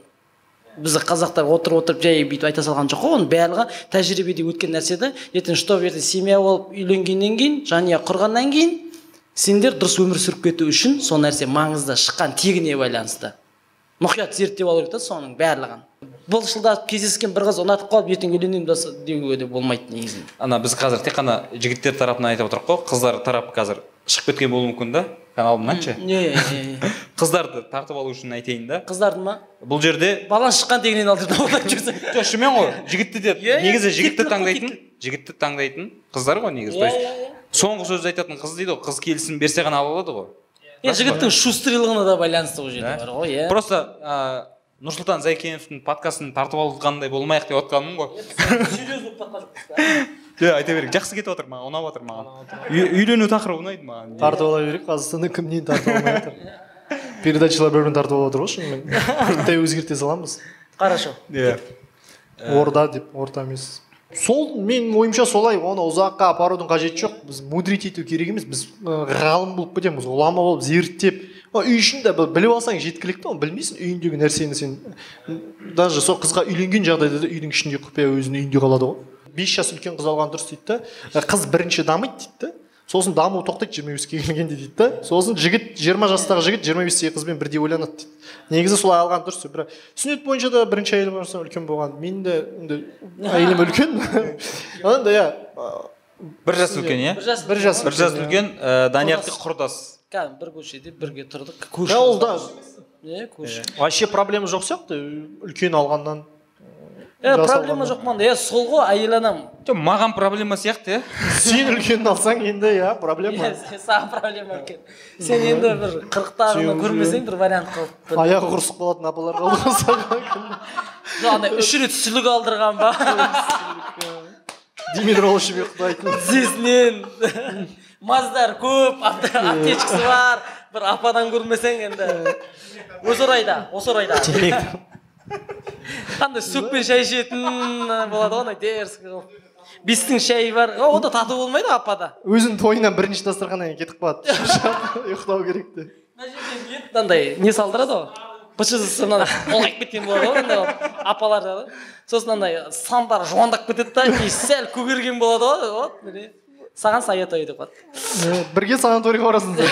Біз қазақтар отырып отырып жай бүйтіп айта салған жоқ қой оның барлығы тәжірибеде өткен нәрсе да. Ертең что ертең семья болып үйленгеннен кейін жанұя құрғаннан кейін сендер дұрыс өмір сүріп кету үшін сол нәрсе маңызды шыққан тегіне байланысты. Мұқият зерттеп алу керек та соның барлығын. Былшылдап кездескен бір қыз ұнатып қалып ертең үйленемін деуге де болмайды негізінде ана біз қазір тек қана жігіттер тарапынан айтып отырмық қой. Қыздар тарапы қазір шығып кеткен болуы мүмкін да. Каналымнан ше не не қыздарды тартып алу үшін айтайын да. Қыздардың ма? Бұл жерде балаң шыққан тегінен ал деп ойлап жүрсің жоқ шынымен ғой жігітті де Иә, иә, негізі жігітті таңдайтын жігітті таңдайтын қыздар ғой негізі. То Иә, есть иә, иә. соңғы сөзді айтатын қыз дейді ғой қыз келісім берсе ғана ала алады ғой. Жігіттің шустрилығына да. байланысты ол жерде бар ғой иә. Просто нұрсұлтан зайкеновтың подкастын тартып алғандай болмайық деп отқаным ғой. Иә айта берейік. Жақсы кетіп жатыр маған ұнап жатыр маған. Үй- үйлену тақырыбы ұнайды маған. Тартып ала берейік қазақстанда кім нені тартып алмай жатыр передачалар бір бірін тартып алып отыр ғой шынымен. Тіпті өзгерте саламыз. Хорошо. Иә орда деп орта емес. Сол менің ойымша солай оны ұзаққа апарудың қажеті жоқ. Біз мудрить ету керек емес біз ғалым болып кетеміз ғұлама болып зерттеп үй ішінде бі- біліп алсаң жеткілікті оны білмейсің үйіндегі нәрсені сен. Даже сол қызға үйленген жағдайда да үйдің ішінде құпия өзінің үйінде қалады ғой. Бес жас үлкен қыз алған дұрыс дейді да қыз бірінші дамиды дейді да сосын даму тоқтайды жиырма беске келгенде дейді да сосын жігіт жиырма жастағы жігіт жиырма бестегі қызбен бірдей ойланады дейді. Негізі солай алған дұрыс бірақ сүннет бойынша да бірінші әйелім барсам үлкен болған менің де енді әйелім үлкен. Енді иә. Бір жас үлкен иә? Бір жас бір жас үлкен. Ә, даниярдікі Құрдас. Кәдімгі бір көшеде бірге тұрдық. Көрші ол да иә көрші вообще проблема жоқ сияқты үлкен алғаннан е проблема жоқ мында е сол ғой әйел адам жоқ маған проблема сияқты иә сен үлкенін алсаң енді иә проблема. Иә, саған проблема екен сен енді бір қырықтағыны көрмесең бір вариант қылып бір аяғы құрысып қалатын апалар қалды ғой саған жоқ андай үш рет сүлік алдырған ба? Олшыбек құдайтын тізесінен маздар көп апте- аптечкасы бар. Бір ападан көрмесең енді. Осы орайда осы орайда. Андай сөкпен шай ішетін болады ғой андай дерзкий қылып. Бестің шайы бар. О, онда тату болмайды ғой апада. Өзінің тойынан бірінші дастарханнан кейін кетіп қалады. Ұйықтау керек деп мына жерден келіп андай не салдырады ғой бшз мынандай ұлғайып кеткен болады ғой андай апалар да сосын андай сандары жуандап кетеді да и сәл көгерген болады ғой вот міне. Саған той деп қояды. Бірге санаторийға барасыңдар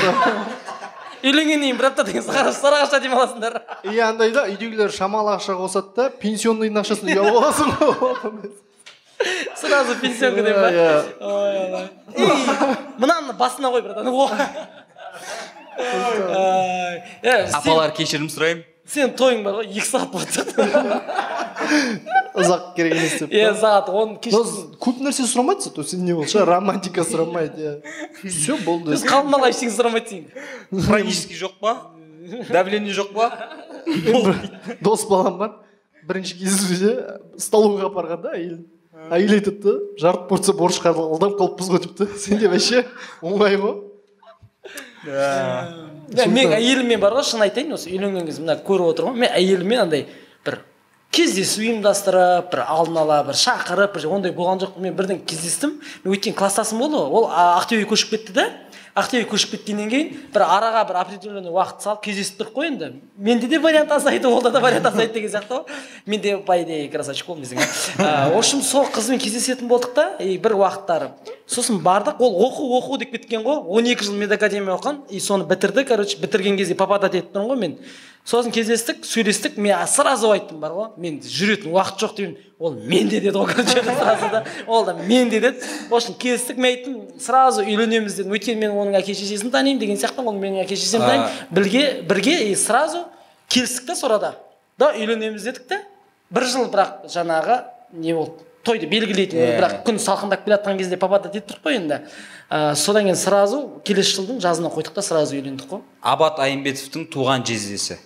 үйленгеннен кейін бір аптадан кейін сары- сарыағашта демаласыңдар. И андай да үйдегілер шамалы ақша қосады да пенсионныйдың ақшасын үй алып аласың ғой сразу пенсионка деп па Иә, мынаны басына қой братан. Сен- апалар кешірім сұраймын. Сен тойың бар ғой екі сағат болды ұзақ керек емес деп иә сағат он кеш көп нәрсе сұрамайды зато сен не болса романтика сұрамайды иә. Все болды. Біз қалмала ештеңе сұрамайды сен хронический жоқ па? Давление жоқ па? Дос балам бар бірінші кездесуде столовыйға апарғанда әйел. Әйел айтады да жарты порция борщ алдап қалыппыз ғой депті. Сенде вообще оңай ғой. Мен әйеліммен бар ғой шын айтайын осы үйленген кезде мына көріп отырмын ғой. Мен әйеліммен андай бір кездесу ұйымдастырып бір алдын ала бір шақырып бір ондай болған жоқ мен бірден кездестім. Өйткені класстасым болды ғой. Ол ақтөбеге көшіп кетті да ақтөбеге көшіп кеткеннен кейін бір араға бір определенный уақыт салып кездесіп тұрдық қой енді. Менде де вариант азайды олда да вариант азайды деген сияқты ғой. Мен де по идее красавчик болдым десең в общем сол қызбен кездесетін болдық та и бір уақыттары сосын бардық ол оқу оқу деп кеткен ғой. 12 жыл медакадемия оқыған и соны бітірді короче бітірген кезде попадать етіп тұрмын ғой мен. Сосын кездестік сөйлестік мен сразу айттым бар ғой. Мен жүретін уақыт жоқ деймін ол менде деді ғой короче сразу да ол да менде деді. В общем келістік мен айттым сразу үйленеміз дедім. Өйткені мен оның әке шешесін танимын деген сияқты ол менің әке шешемді танимын. Бірге бірге и сразу келістік та сол арада да үйленеміз дедік та. Бір жыл бірақ жаңағы не болды? Тойды белгілейтін Иә. бірақ күн салқындап келе жатқан кезде попадать еттік қой енді. Ә, содан кейін сразу келесі жылдың жазына қойдық та сразу үйлендік қой. Абат айымбетовтің туған жездесі.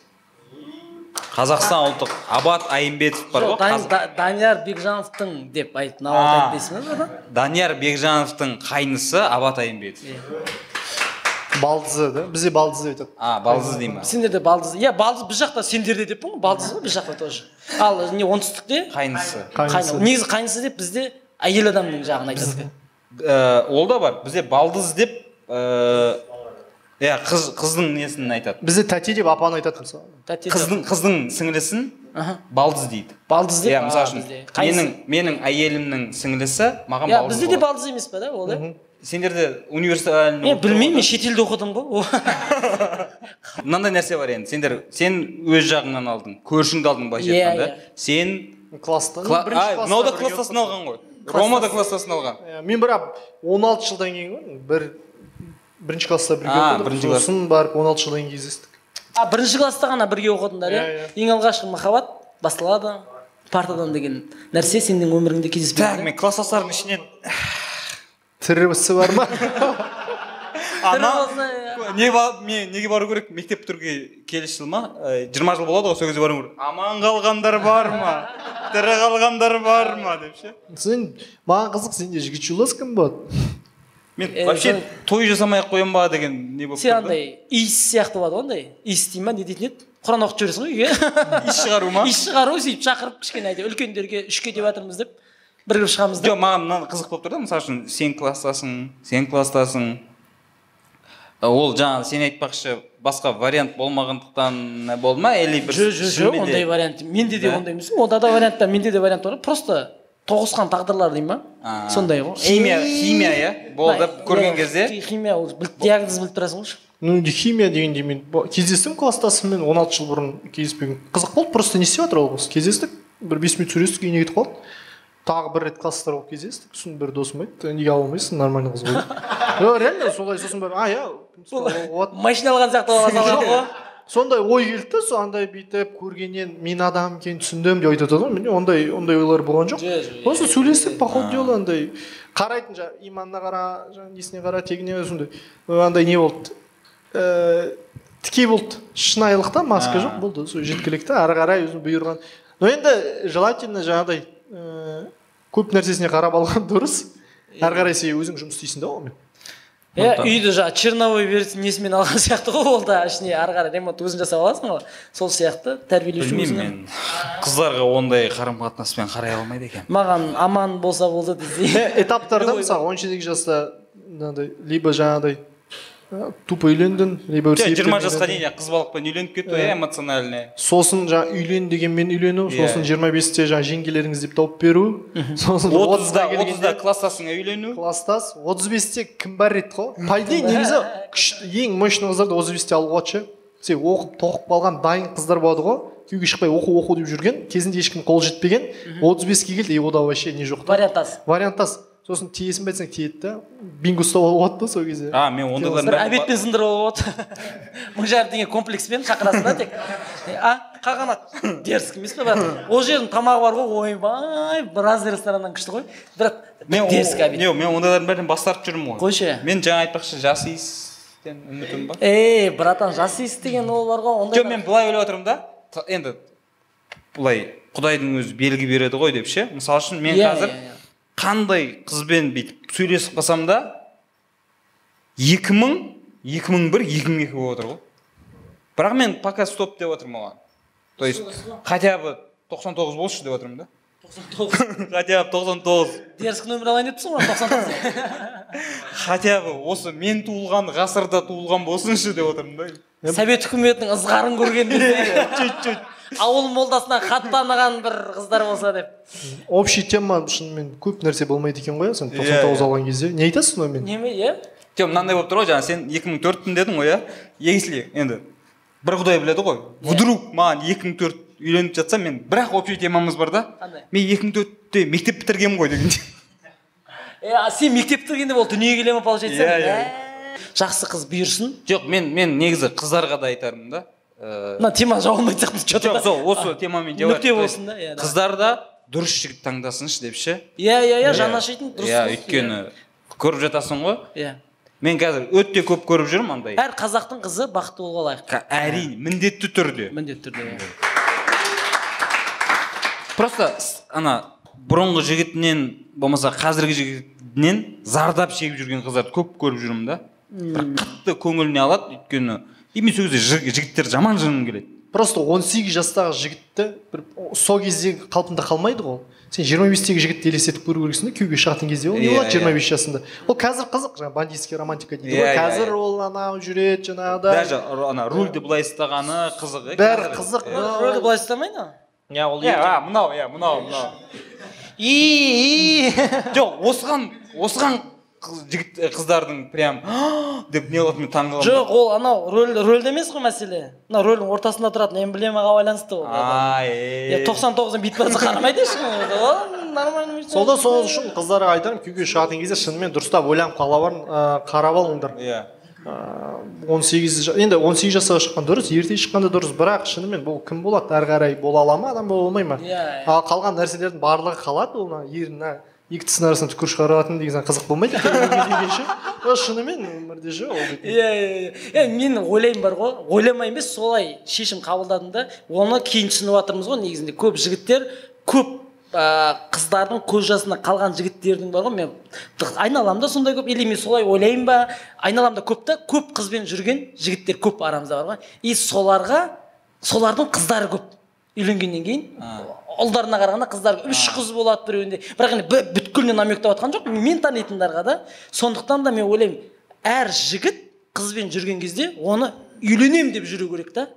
Қазақстан ұлттық абат айымбетов бар ғой қаз- Да- данияр бекжановтың деп айт А. науатай дейсің ба данияр бекжановтың қайнысы абат айымбетов. Балдызы да? Бізде балдыз деп айтады. А балдыз дей ма сендерде балдыз. Иә балдыз біз жақта сендерде деппін ғой балдыз ғой біз жақта тоже. Ал не оңтүстікте? Қайнысы қайнысы қайны- негізі қайнысы деп бізде әйел адамның жағын айтады. Ә, ол да бар. Бізде балдыз деп ә, иә қыз қыздың несін айтады? Бізде тәте деп апаны айтады мысалы тәте қыздың қыздың сіңлісін балдыз дейді. Балдыз деп? Иә мысалы үшін менің менің әйелімнің сіңлісі маған иә бізде де балдыз емес па да ол иә? Сендерде универсальный мен білмеймін мен шетелде оқыдым ғой мынандай нәрсе бар енді сендер сен өз жағыңнан алдың көршіңді алдың былайша Иә, айтқанда. иә. сен класста мынау да класстасын алған ғой. Рома да класстасын алған. Мен бірақ 16 жылдан кейін ғой бір бірінші класста бірге оқыдық. сосын барып 16 жылдан кейін кездестік. А бірінші класста ғана бірге оқыдыңдар иә Иә, ең алғашқы махаббат басталады. Партадан деген нәрсе сенің өміріңде кездеспейді так мен класстастардың ішінен тірісі бар ма? Ана иә. не мен неге бару керек? Мектеп бітіруге келесі жыл ма жиырма жыл болады ғой сол кезде бару керек. Аман қалғандар бар ма? Тірі қалғандар бар ма? Деп ше. Сен маған қызық сенде жігіт жолдас кім болады? Мен Э, вообще той жасамай ақ қоямын ба деген не болып сен андай иіс сияқты болады ғой андай. Иіс дей ма не дейтін еді? Құран оқып жібересің ғой үйге. Иіс шығару ма? Иіс шығару сөйтіп шақырып кішкене әйтеуір үлкендерге үшке деп жатырмыз деп бірігіп шығамыз да жоқ маған мына қызық болып тұр да мысалы үшін сен класстасың сен класстасың. Ә, ол жаңағы сен айтпақшы басқа вариант болмағандықтан болды ма? Или бір жоқ жоқ ондай вариант. Менде де Да? ондай емес. Онда да вариант та менде де вариант бар. Просто тоғысқан тағдырлар дей ма А, сондай ғой. химия химия иә? Болды көрген кезде. химия ол диагноз біліп тұрасың ғой. Ну химия дегенде мен кездестім класстасыммен 16 жыл бұрын кездеспеген қызық болды просто не істеп жатыр ол қыз? Кездестік бір бес минут сөйлестік үйіне кетіп қалды тағы бір рет класстар болып кездестік. Сосын бір досым айтты неге ала алмайсың нормальный қыз ғой? жоқ реально солай сосын бір а иә машина алған сияқты сондай ой келді да андай бүйтіп көргеннен мен адам екенін түсіндім деп айтып жатады ғой менде ондай ондай ойлар болған жоқ. Просто сөйлестік по ходу дела андай. Қарайтын жаңағы иманына қара жаңағы несіне қара тегіне сондай андай не болды? Ііі тікей болды. Шынайылық та маска жоқ болды сол жеткілікті. Ары қарай өзің бұйырған. Но енді желательно жаңағыдай ііі көп нәрсесіне қарап алған дұрыс. Ары қарай сен өзің жұмыс істейсің да онымен. Иә үйді жаңағы черновой версия несімен алған сияқты ғой ол да ішіне ары қарай ремонт өзің жасап аласың ғой. Сол сияқты тәрбиелеуші білмеймін мен. Қыздарға ондай қарым қатынаспен қарай алмайды екенмін маған аман болса болды десе. Этаптарда Любой, мысалы он сегіз жаста мынандай либо жаңағыдай тупо үйлендің либо жиырма жасқа дейін қыз балықпен үйленіп кету иә эмоциональный. Сосын жаңағы үйлен дегенмен үйлену Иә. сосын жиырма бесте жаңағы жеңгелеріңіз деп тауып беру сосын отызда отызда класстасыңа үйлену. класстас отыз бесте кім бар еді ғой по идее негізі күшті ең мощный қыздарды отыз бесте алуға болады ше сен оқып тоқып қалған дайын қыздар болады ғой күйеуге шықпай оқу оқу деп жүрген кезінде ешкім қолы жетпеген. Отыз беске келді и ода вообще не жоқ та. Вариант аз варианттас сосын тиесің ба десең тиеді да бинго ұстап алуға болады да сол кезде. А мен ондайлардың бір бәрін обедпен сындырып алып мың жарым теңге комплекспен шақырасың да тек. А қағанақ дерзкий емес пе брат ол жердің тамағы бар ғой. Ойбай біраз рестораннан күшті ғой. Бірақ мен дерзкий обед. мен ондайлардың бәрінен бас тартып жүрмін ғой. Қойшы. Мен жаңа айтпақшы жас иістен үмітім бар. Ей братан жас иіс деген ол бар ғой ондай жоқ мен былай ойлап отырмын да. Енді былай құдайдың өзі белгі береді ғой деп ше. Мысалы үшін мен Иә, қазір иә, иә. Қандай қызбен бүйтіп сөйлесіп қалсам да екі мың екі мың бір екі мың екі болып отыр ғой. Бірақ мен пока стоп деп отырмын оған. То есть хотя бы тоқсан тоғыз болшы деп отырмын да. хотя бы тоқсан тоғыз. Дерзкий нөмір алайын деп тұрсың ғой тоқсан тоғыз. Хотя бы осы мен туылған ғасырда туылған болсыншы деп отырмын да. Совет үкіметінің ызғарын көрген кезде. Чуть чуть ауыл молдасынан хат таныған бір қыздар болса деп. Общий тема шынымен көп нәрсе болмайды екен ғой иә сен Иә, тоқсан тоғыз иә. алған кезде. Не айтасың онымен неме иә? Жоқ мынандай болып тұр ғой жаңа сен 2004 дедің ғой иә? Если енді бір құдай біледі ғой. Вдруг маған 2004 үйленіп жатса мен бірақ общий темамыз бар да. Қандай? мен 2004-те мектеп бітіргенмін ғой деген е а сен мектеп бітіргенде ол дүниеге келе ма получается? Иә, иә. Ә, жақсы қыз бұйырсын. Жоқ мен мен негізі қыздарға да айтармын да. Мына тема жабылмайтын сияқты че жоқ сол осы темамен жауап нүкте болсын да, иә, да. қыздар да дұрыс жігіт таңдасыншы деп ше? Иә иә иә жаны ашитын дұрыс иә өйткені көріп жатасың ғой. Иә. Мен қазір өте көп көріп жүрмін андай. Әр қазақтың қызы бақытты болуға лайық. Әрине міндетті түрде. Міндетті түрде иә. просто ана бұрынғы жігітінен болмаса қазіргі жігітінен зардап шегіп жүрген қыздарды көп көріп жүрмін да. Бір қатты көңіліне алады өйткені и мен сол кезде жі- жігіттер жаман жыным келеді. Просто 18 жастағы жігітті бір сол кездегі қалпында қалмайды ғой. Сен 25-тегі жігітті елестетіп көру керексің да күйеуге шығатын кезде ол не Иә, болады жиырма иә. бес жасында? Ол қазір қызық жаңағы бандитский романтика дейді ғой. Иә, қазір ол анау жүреді жаңағыдай. Даже ана рульді былай ұстағаны қызық иә, бәрі қызық. Рөлді былай ұстамайды иә ол иә мынау иә мынау мынау. И. Жоқ осыған осыған жігіт ә, қыздардың прям деп не қылады мен таң қаламын жоқ ол анау рөл рөлде емес қой мәселе. Мына рөлдің ортасында тұратын эмблемаға байланысты ол а иә тоқсан тоғыздың бүйтіп жатса қарамайды ешкім нормально сол да сол үшін қыздарға айтарым күйеуге шығатын кезде шынымен дұрыстап ойланып қала ә, қарап алыңдар. Иә. Он сегіз енді он сегіз жасқа шыққан дұрыс ерте шыққан да дұрыс. Бірақ шынымен бұл кім болады? Әрі қарай бола ала ма адам бола алмай ма? Иә, иә. ал қалған нәрселердің барлығы қалады ол мына екі тістің арасынан түкір шығаратын деген қызық болмайды екен шынымен өмірде ше ол иә иә иә. Мен ойлаймын бар ғой ойламай емес солай шешім қабылдадым да оны кейін түсініп жатырмыз ғой негізінде. Көп жігіттер көп ә, қыздардың көз жасында қалған жігіттердің бар ғой мен айналамда сондай көп или мен солай ойлаймын ба? Айналамда көп та көп қызбен жүрген жігіттер көп арамызда бар ғой. И соларға солардың қыздары көп. Үйленгеннен кейін ұлдарына қарағанда қыздар үш қыз болады біреуінде. Бірақ енді бүткіліне намектап жатқан жоқ мен танитындарға да. Сондықтан да мен ойлаймын әр жігіт қызбен жүрген кезде оны үйленемін деп жүру керек та.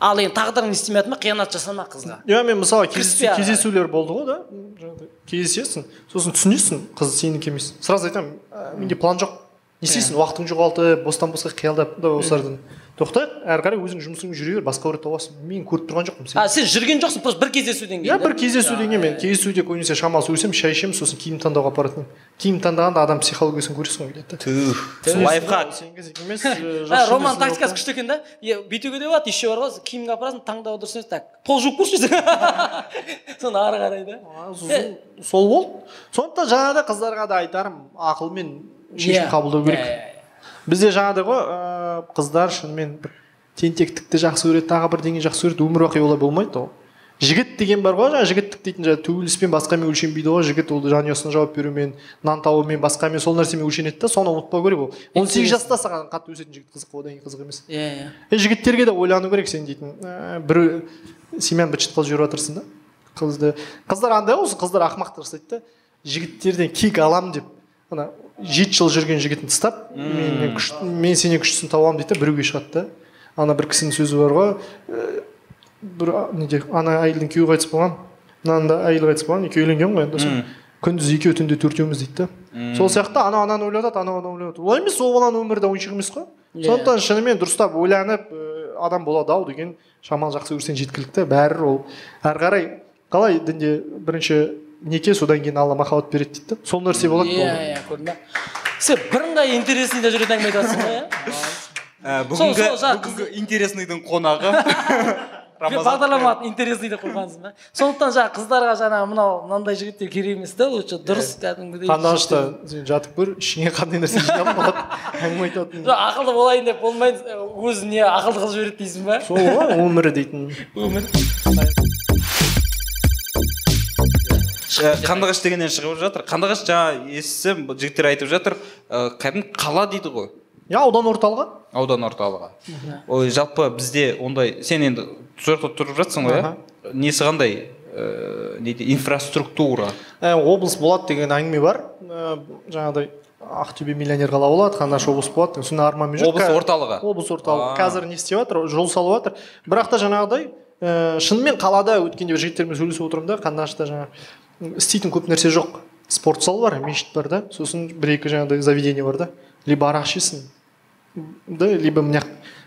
Ал енді тағдырың не істемей ма қиянат жасама қызға? Иә мен мысалы кездесулер болды ғой да жаңағыдай. Кездесесің сосын түсінесің қыз сенікі емес. Сразу айтамын «Ә, менде план жоқ. Не істейсің? Уақытың жоғалтып бостан босқа қиялдап да осылардан тоқтайық әрі қарай өзің жұмысыңмен жүре бер басқа біреуді табасың мен көріп тұрған жоқпын а сен сен жүрген жоқсың просто бір кездесуден кейін иә бір кездесуден кейін мен кездесуде көбінесе шамалы сөйлесемін шай ішеміз сосын киім таңдауға апаратын. Едім киім таңдағанда адам психологиясын көресің ғой келеді да лайфхак. Сен емес э, роман тактикасы ғой. күшті екен да? Е, бүйтуге де болады еще бар ғой киімге апарасың таңдау дұрыс емес так пол жуып көрші соны ары қарай да. А, сол- сол болды. Сондықтан жаңағыдай қыздарға да айтарым ақылмен шешім қабылдау керек. Бізде жаңағыдай ғой ыыы қыздар шынымен бір тентектікті жақсы көреді тағы бірдеңе жақсы көреді өмір бақи олай болмайды ғой жігіт деген бар ғой жаңағы жігіттік дейтін жаңағы төбеліспен басқамен өлшенбейді ғой жігіт ол жанұясына жауап берумен нан табумен басқамен сол нәрсемен өлшенеді да соны ұмытпау керек ол. Он сегіз жаста саған қатты өсетін жігіт қызық одан кейін қызық емес. Иә иә жігіттерге де ойлану керек сен дейтін. Ә, бір семьяны быт қылып жіберіп жатырсың да. Қызды қыздар андай ғой осы қыздар ақымақтық жасайды да жігіттерден кек аламын деп. Ана жеті жыл жүрген жігітін тастап мен, мен, күш, мен сенен күштісін табамын дейді да біреуге шығады да. Ана бір кісінің сөзі бар ғой ә, бір неде ана әйелдің күйеуі қайтыс болған мынаның да әйелі қайтыс болған екеуі үйленген ғой енді сол күндіз екеуі түнде төртеуміз дейді да сол сияқты анау ананы ойлап жатады анау ананы ойлап жатады. Олай емес ол баланың өмірі де ойыншық емес қой. Иә. сондықтан шынымен дұрыстап ойланып ә, адам болады ау деген шамалы жақсы көрсең жеткілікті. Бәрі ол. Әрі қарай қалай дінде бірінші неке содан кейін алла махаббат береді дейді да сол нәрсе болады иә иә көрдің ба сен бірыңғай интересныйда жүретін әңгіме айтып жатрсың ғой иә? Ә, бүгінгі бүгінгі интересныйдың қонағы бағдарламаны интересныйда қойғансың ба сондықтан жаңағы қыздарға жаңағы мынау мынандай жігіттер керек емес та лучше дұрыс кәдімгідей қандашта сен жатып көр ішіңе қандай нәрсе жинап болады? Әңгіме айтатын. Жоқ ақылды болайын деп болмайды өзі не ақылды қылып жібереді дейсің ба? Сол ғой өмірі дейтін. Өмір. Қандыағаш дегеннен шығып жатыр. Қандыағаш жаңа естісем жігіттер айтып жатыр ә, кәдімгі қала дейді ғой. Иә аудан орталығы? Аудан орталығы. Ой жалпы бізде ондай сен енді сол жақта тұрып жатсың ғой иә? Несі қандай ыыы не дейді инфраструктура? Ә, облыс болады деген әңгіме бар. Ә, жаңағыдай ақтөбе миллионер қала болады қандаш облыс болады деген. Сондай арманмен жүр облыс орталығы? облыс орталығы. Қазір не істеп жатыр? Жол салып жатыр. Бірақ та жаңағыдай ә, шынымен қалада өткенде бір жігіттермен сөйлесіп отырмын да қандашта жаңағы істейтін көп нәрсе жоқ. Спорт зал бар мешіт бар да. Сосын бір екі жаңағыдай заведение бар да. Либо арақ ішесің да либо мына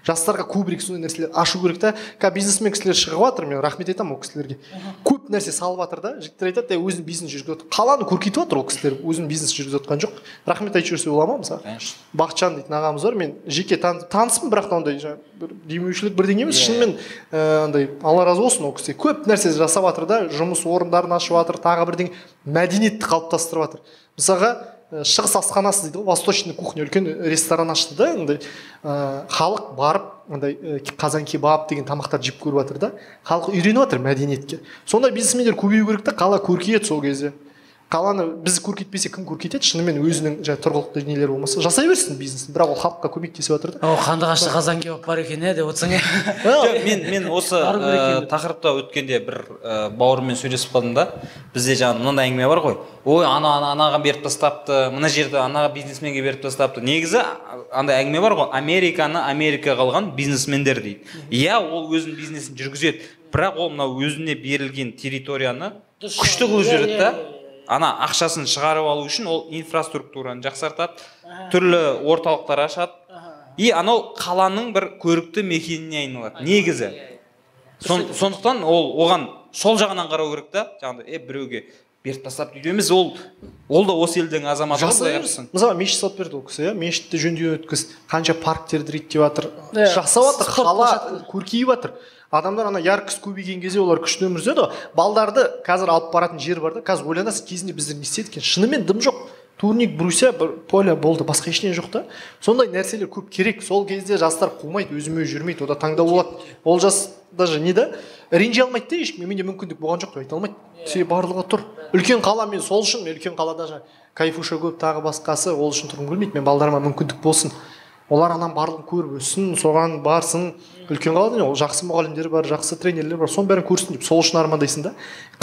жастарға көбірек сондай нәрселер ашу керек та. Қазір бизнесмен кісілер шығып жатыр мен рахмет айтамын ол кісілерге. Көп нәрсе салып жатыр да жігіттер айтады өзінің бизнес жүргізіп жатыр қаланы көркейтіп жатыр ол кісілер өзінің бизнес жүргізіп жатқан жоқ. Рахмет айтып жіберсе бола ма мысалы? Конечно. Бақытжан дейтін ағамыз бар мен жеке тан- таныспын бірақ та ондай жаңағы бір демеушілік бірдеңе емес. Шынымен ыыы андай алла разы болсын ол кісі. Көп нәрсе жасап жатыр да жұмыс орындарын ашып жатыр тағы бірдеңе мәдениетті қалыптастырып жатыр. Мысалға шығыс асханасы дейді ғой восточный кухня үлкен ресторан ашты да андай ә, халық барып андай ә, қазан кебаб деген тамақтарды жеп көріп жатыр да халық үйреніп жатыр мәдениетке. Сондай бизнесмендер көбею керек та қала көркейеді сол кезде. Қаланы біз көркейтпесек кім көркейтеді? Шынымен өзінің жаңағы тұрғылықты нелері болмаса жасай берсін бизнесін. Бірақ ол халыққа көмектесіп жатыр. Да о қандыағашта қазан кебап бар екен иә деп отырсың иә жоқ мен мен осы енді. тақырыпта өткенде бір ә, бауырыммен сөйлесіп қалдым да. Бізде жаңағы мынандай әңгіме бар ғой. Ой ана ана анаға беріп тастапты мына жерді анаға бизнесменге беріп тастапты. Негізі андай әңгіме бар ғой. Американы америкаға алған бизнесмендер дейді. Иә ол өзінің бизнесін жүргізеді. Бірақ ол мынау өзіне берілген территорияны күшті қылып иә, жібереді иә, да иә, ана ақшасын шығарып алу үшін ол инфраструктураны жақсартады түрлі орталықтар ашады. И анау қаланың бір көрікті мекеніне айналады негізі. Сон- сондықтан ол оған сол жағынан қарау керек та. Жаңағыдай е біреуге беріп тастап дейді емес ол ол да осы елдің азаматы мысалы мешіт салып берді ол кісі иә. Мешітті жөндеу өткіз қанша парктерді реттеп жатыр Иә, жасап жатыр қала көркейіп жатыр адамдар ана яркость көбейген кезде олар күшті өмір сүреді ғой. Балдарды қазір алып баратын жер бар да қазір ойланасың кезінде біздер не істедік екен? Шынымен дым жоқ. Турник брусья бір поле болды басқа ештеңе жоқ та. Сондай нәрселер көп керек. Сол кезде жастар қумайды өзіме өзі жүрмейді ода таңдау болады. Ол жас даже не да? Ренжи алмайды да ешкім. Менде мүмкіндік болған жоқ деп айта алмайды. Себебі барлығы тұр. Үлкен қала мен сол үшін мен үлкен қалада жаңағы кайфуша көп тағы басқасы ол үшін тұрғым келмейді. Мен балдарыма мүмкіндік болсын. Олар анан барлығын көріп өссін соған барсын. Үлкен қалада ол жақсы мұғалімдер бар жақсы тренерлер бар. Соның бәрін көрсін деп сол үшін армандайсың да.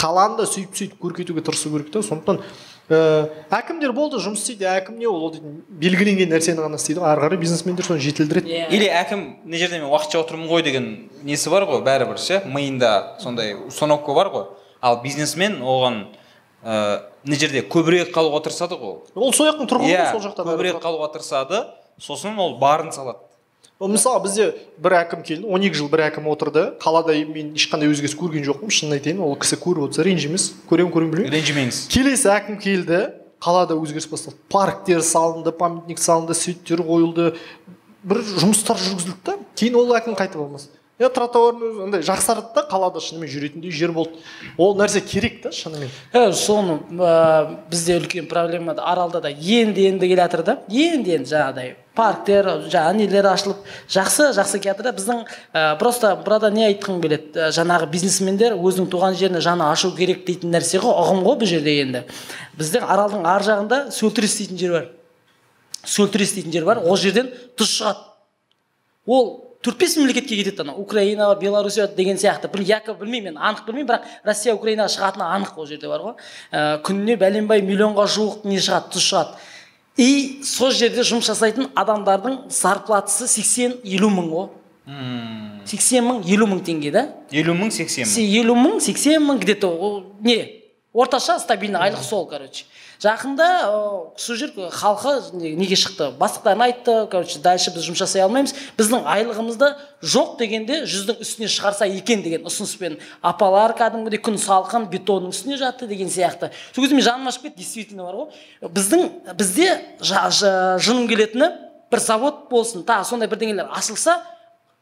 Қаланы да сөйтіп сөйтіп көркейтуге тырысу керек та. Сондықтан ә, әкімдер болды жұмыс істейді. Әкім не ол? Ол дейтін белгіленген нәрсені ғана істейді. Ғой ары қарай бизнесмендер соны жетілдіреді. Иә. или әкім мына жерде мен уақытша отырмын ғой деген несі бар ғой? Бәрібір ше. Миында сондай установка бар ғой. Ал бизнесмен оған ыыы мына жерде көбірек қалуға тырысады ғой ол. ол сол жақтың тұрғыны ғой иә сол жақта көбірек қалуға тырысады. Сосын ол барын салады. Мысалы бізде бір әкім келді он екі жыл бір әкім отырды қалада мен ешқандай өзгеріс көрген жоқпын шынын айтайын ол кісі көріп отырса ренжімес көремін көремін білмеймін ренжімеңіз келесі әкім келді қалада өзгеріс басталды парктер салынды памятник салынды светтер қойылды бір жұмыстар жүргізілді да. Кейін ол әкім қайтып алмас иә тротуардың өзі андай жақсарды да қалада шынымен жүретіндей жер болды. Ол нәрсе керек та шынымен Ә, соны ә, бізде үлкен проблема да аралда да енді енді келе жатыр да. Енді енді жаңағыдай парктер жаңағы нелер ашылып жақсы жақсы келе да біздің ә, просто burada не айтқым келеді? Ә, жаңағы бизнесмендер өзінің туған жеріне жаны ашу керек дейтін нәрсе ғой ұғым ғой бұл жерде енді. Біздің аралдың ар жағында сөлтірес дейтін жер бар. Сөлтірес дейтін жер бар ол жерден тұз шығады. Ол төрт бес мемлекетке кетеді ана украина белоруссия деген сияқты. Бір якобы білмеймін мен анық білмеймін бірақ россия украинаға шығатыны анық ол жерде бар ғой. Ә, күніне бәленбай миллионға жуық не шығады тұз шығады. И сол жерде жұмыс жасайтын адамдардың зарплатасы сексен елу мың ғой сексен мың елу мың теңге да. Елу мың сексен мың. Елу мың сексен мың где то не. Орташа стабильный айлық сол короче. Жақында сол жер халқы не- неге шықты? Бастықтарына айтты короче дальше біз жұмыс жасай алмаймыз. Біздің айлығымызды жоқ дегенде жүздің үстіне шығарса екен деген ұсыныспен. Апалар кәдімгідей күн салқын бетонның үстіне жатты деген сияқты. Сол кезде мен жаным ашып кетті действительно бар ғой. Біздің бізде жыным келетіні бір завод болсын тағы сондай бірдеңелер ашылса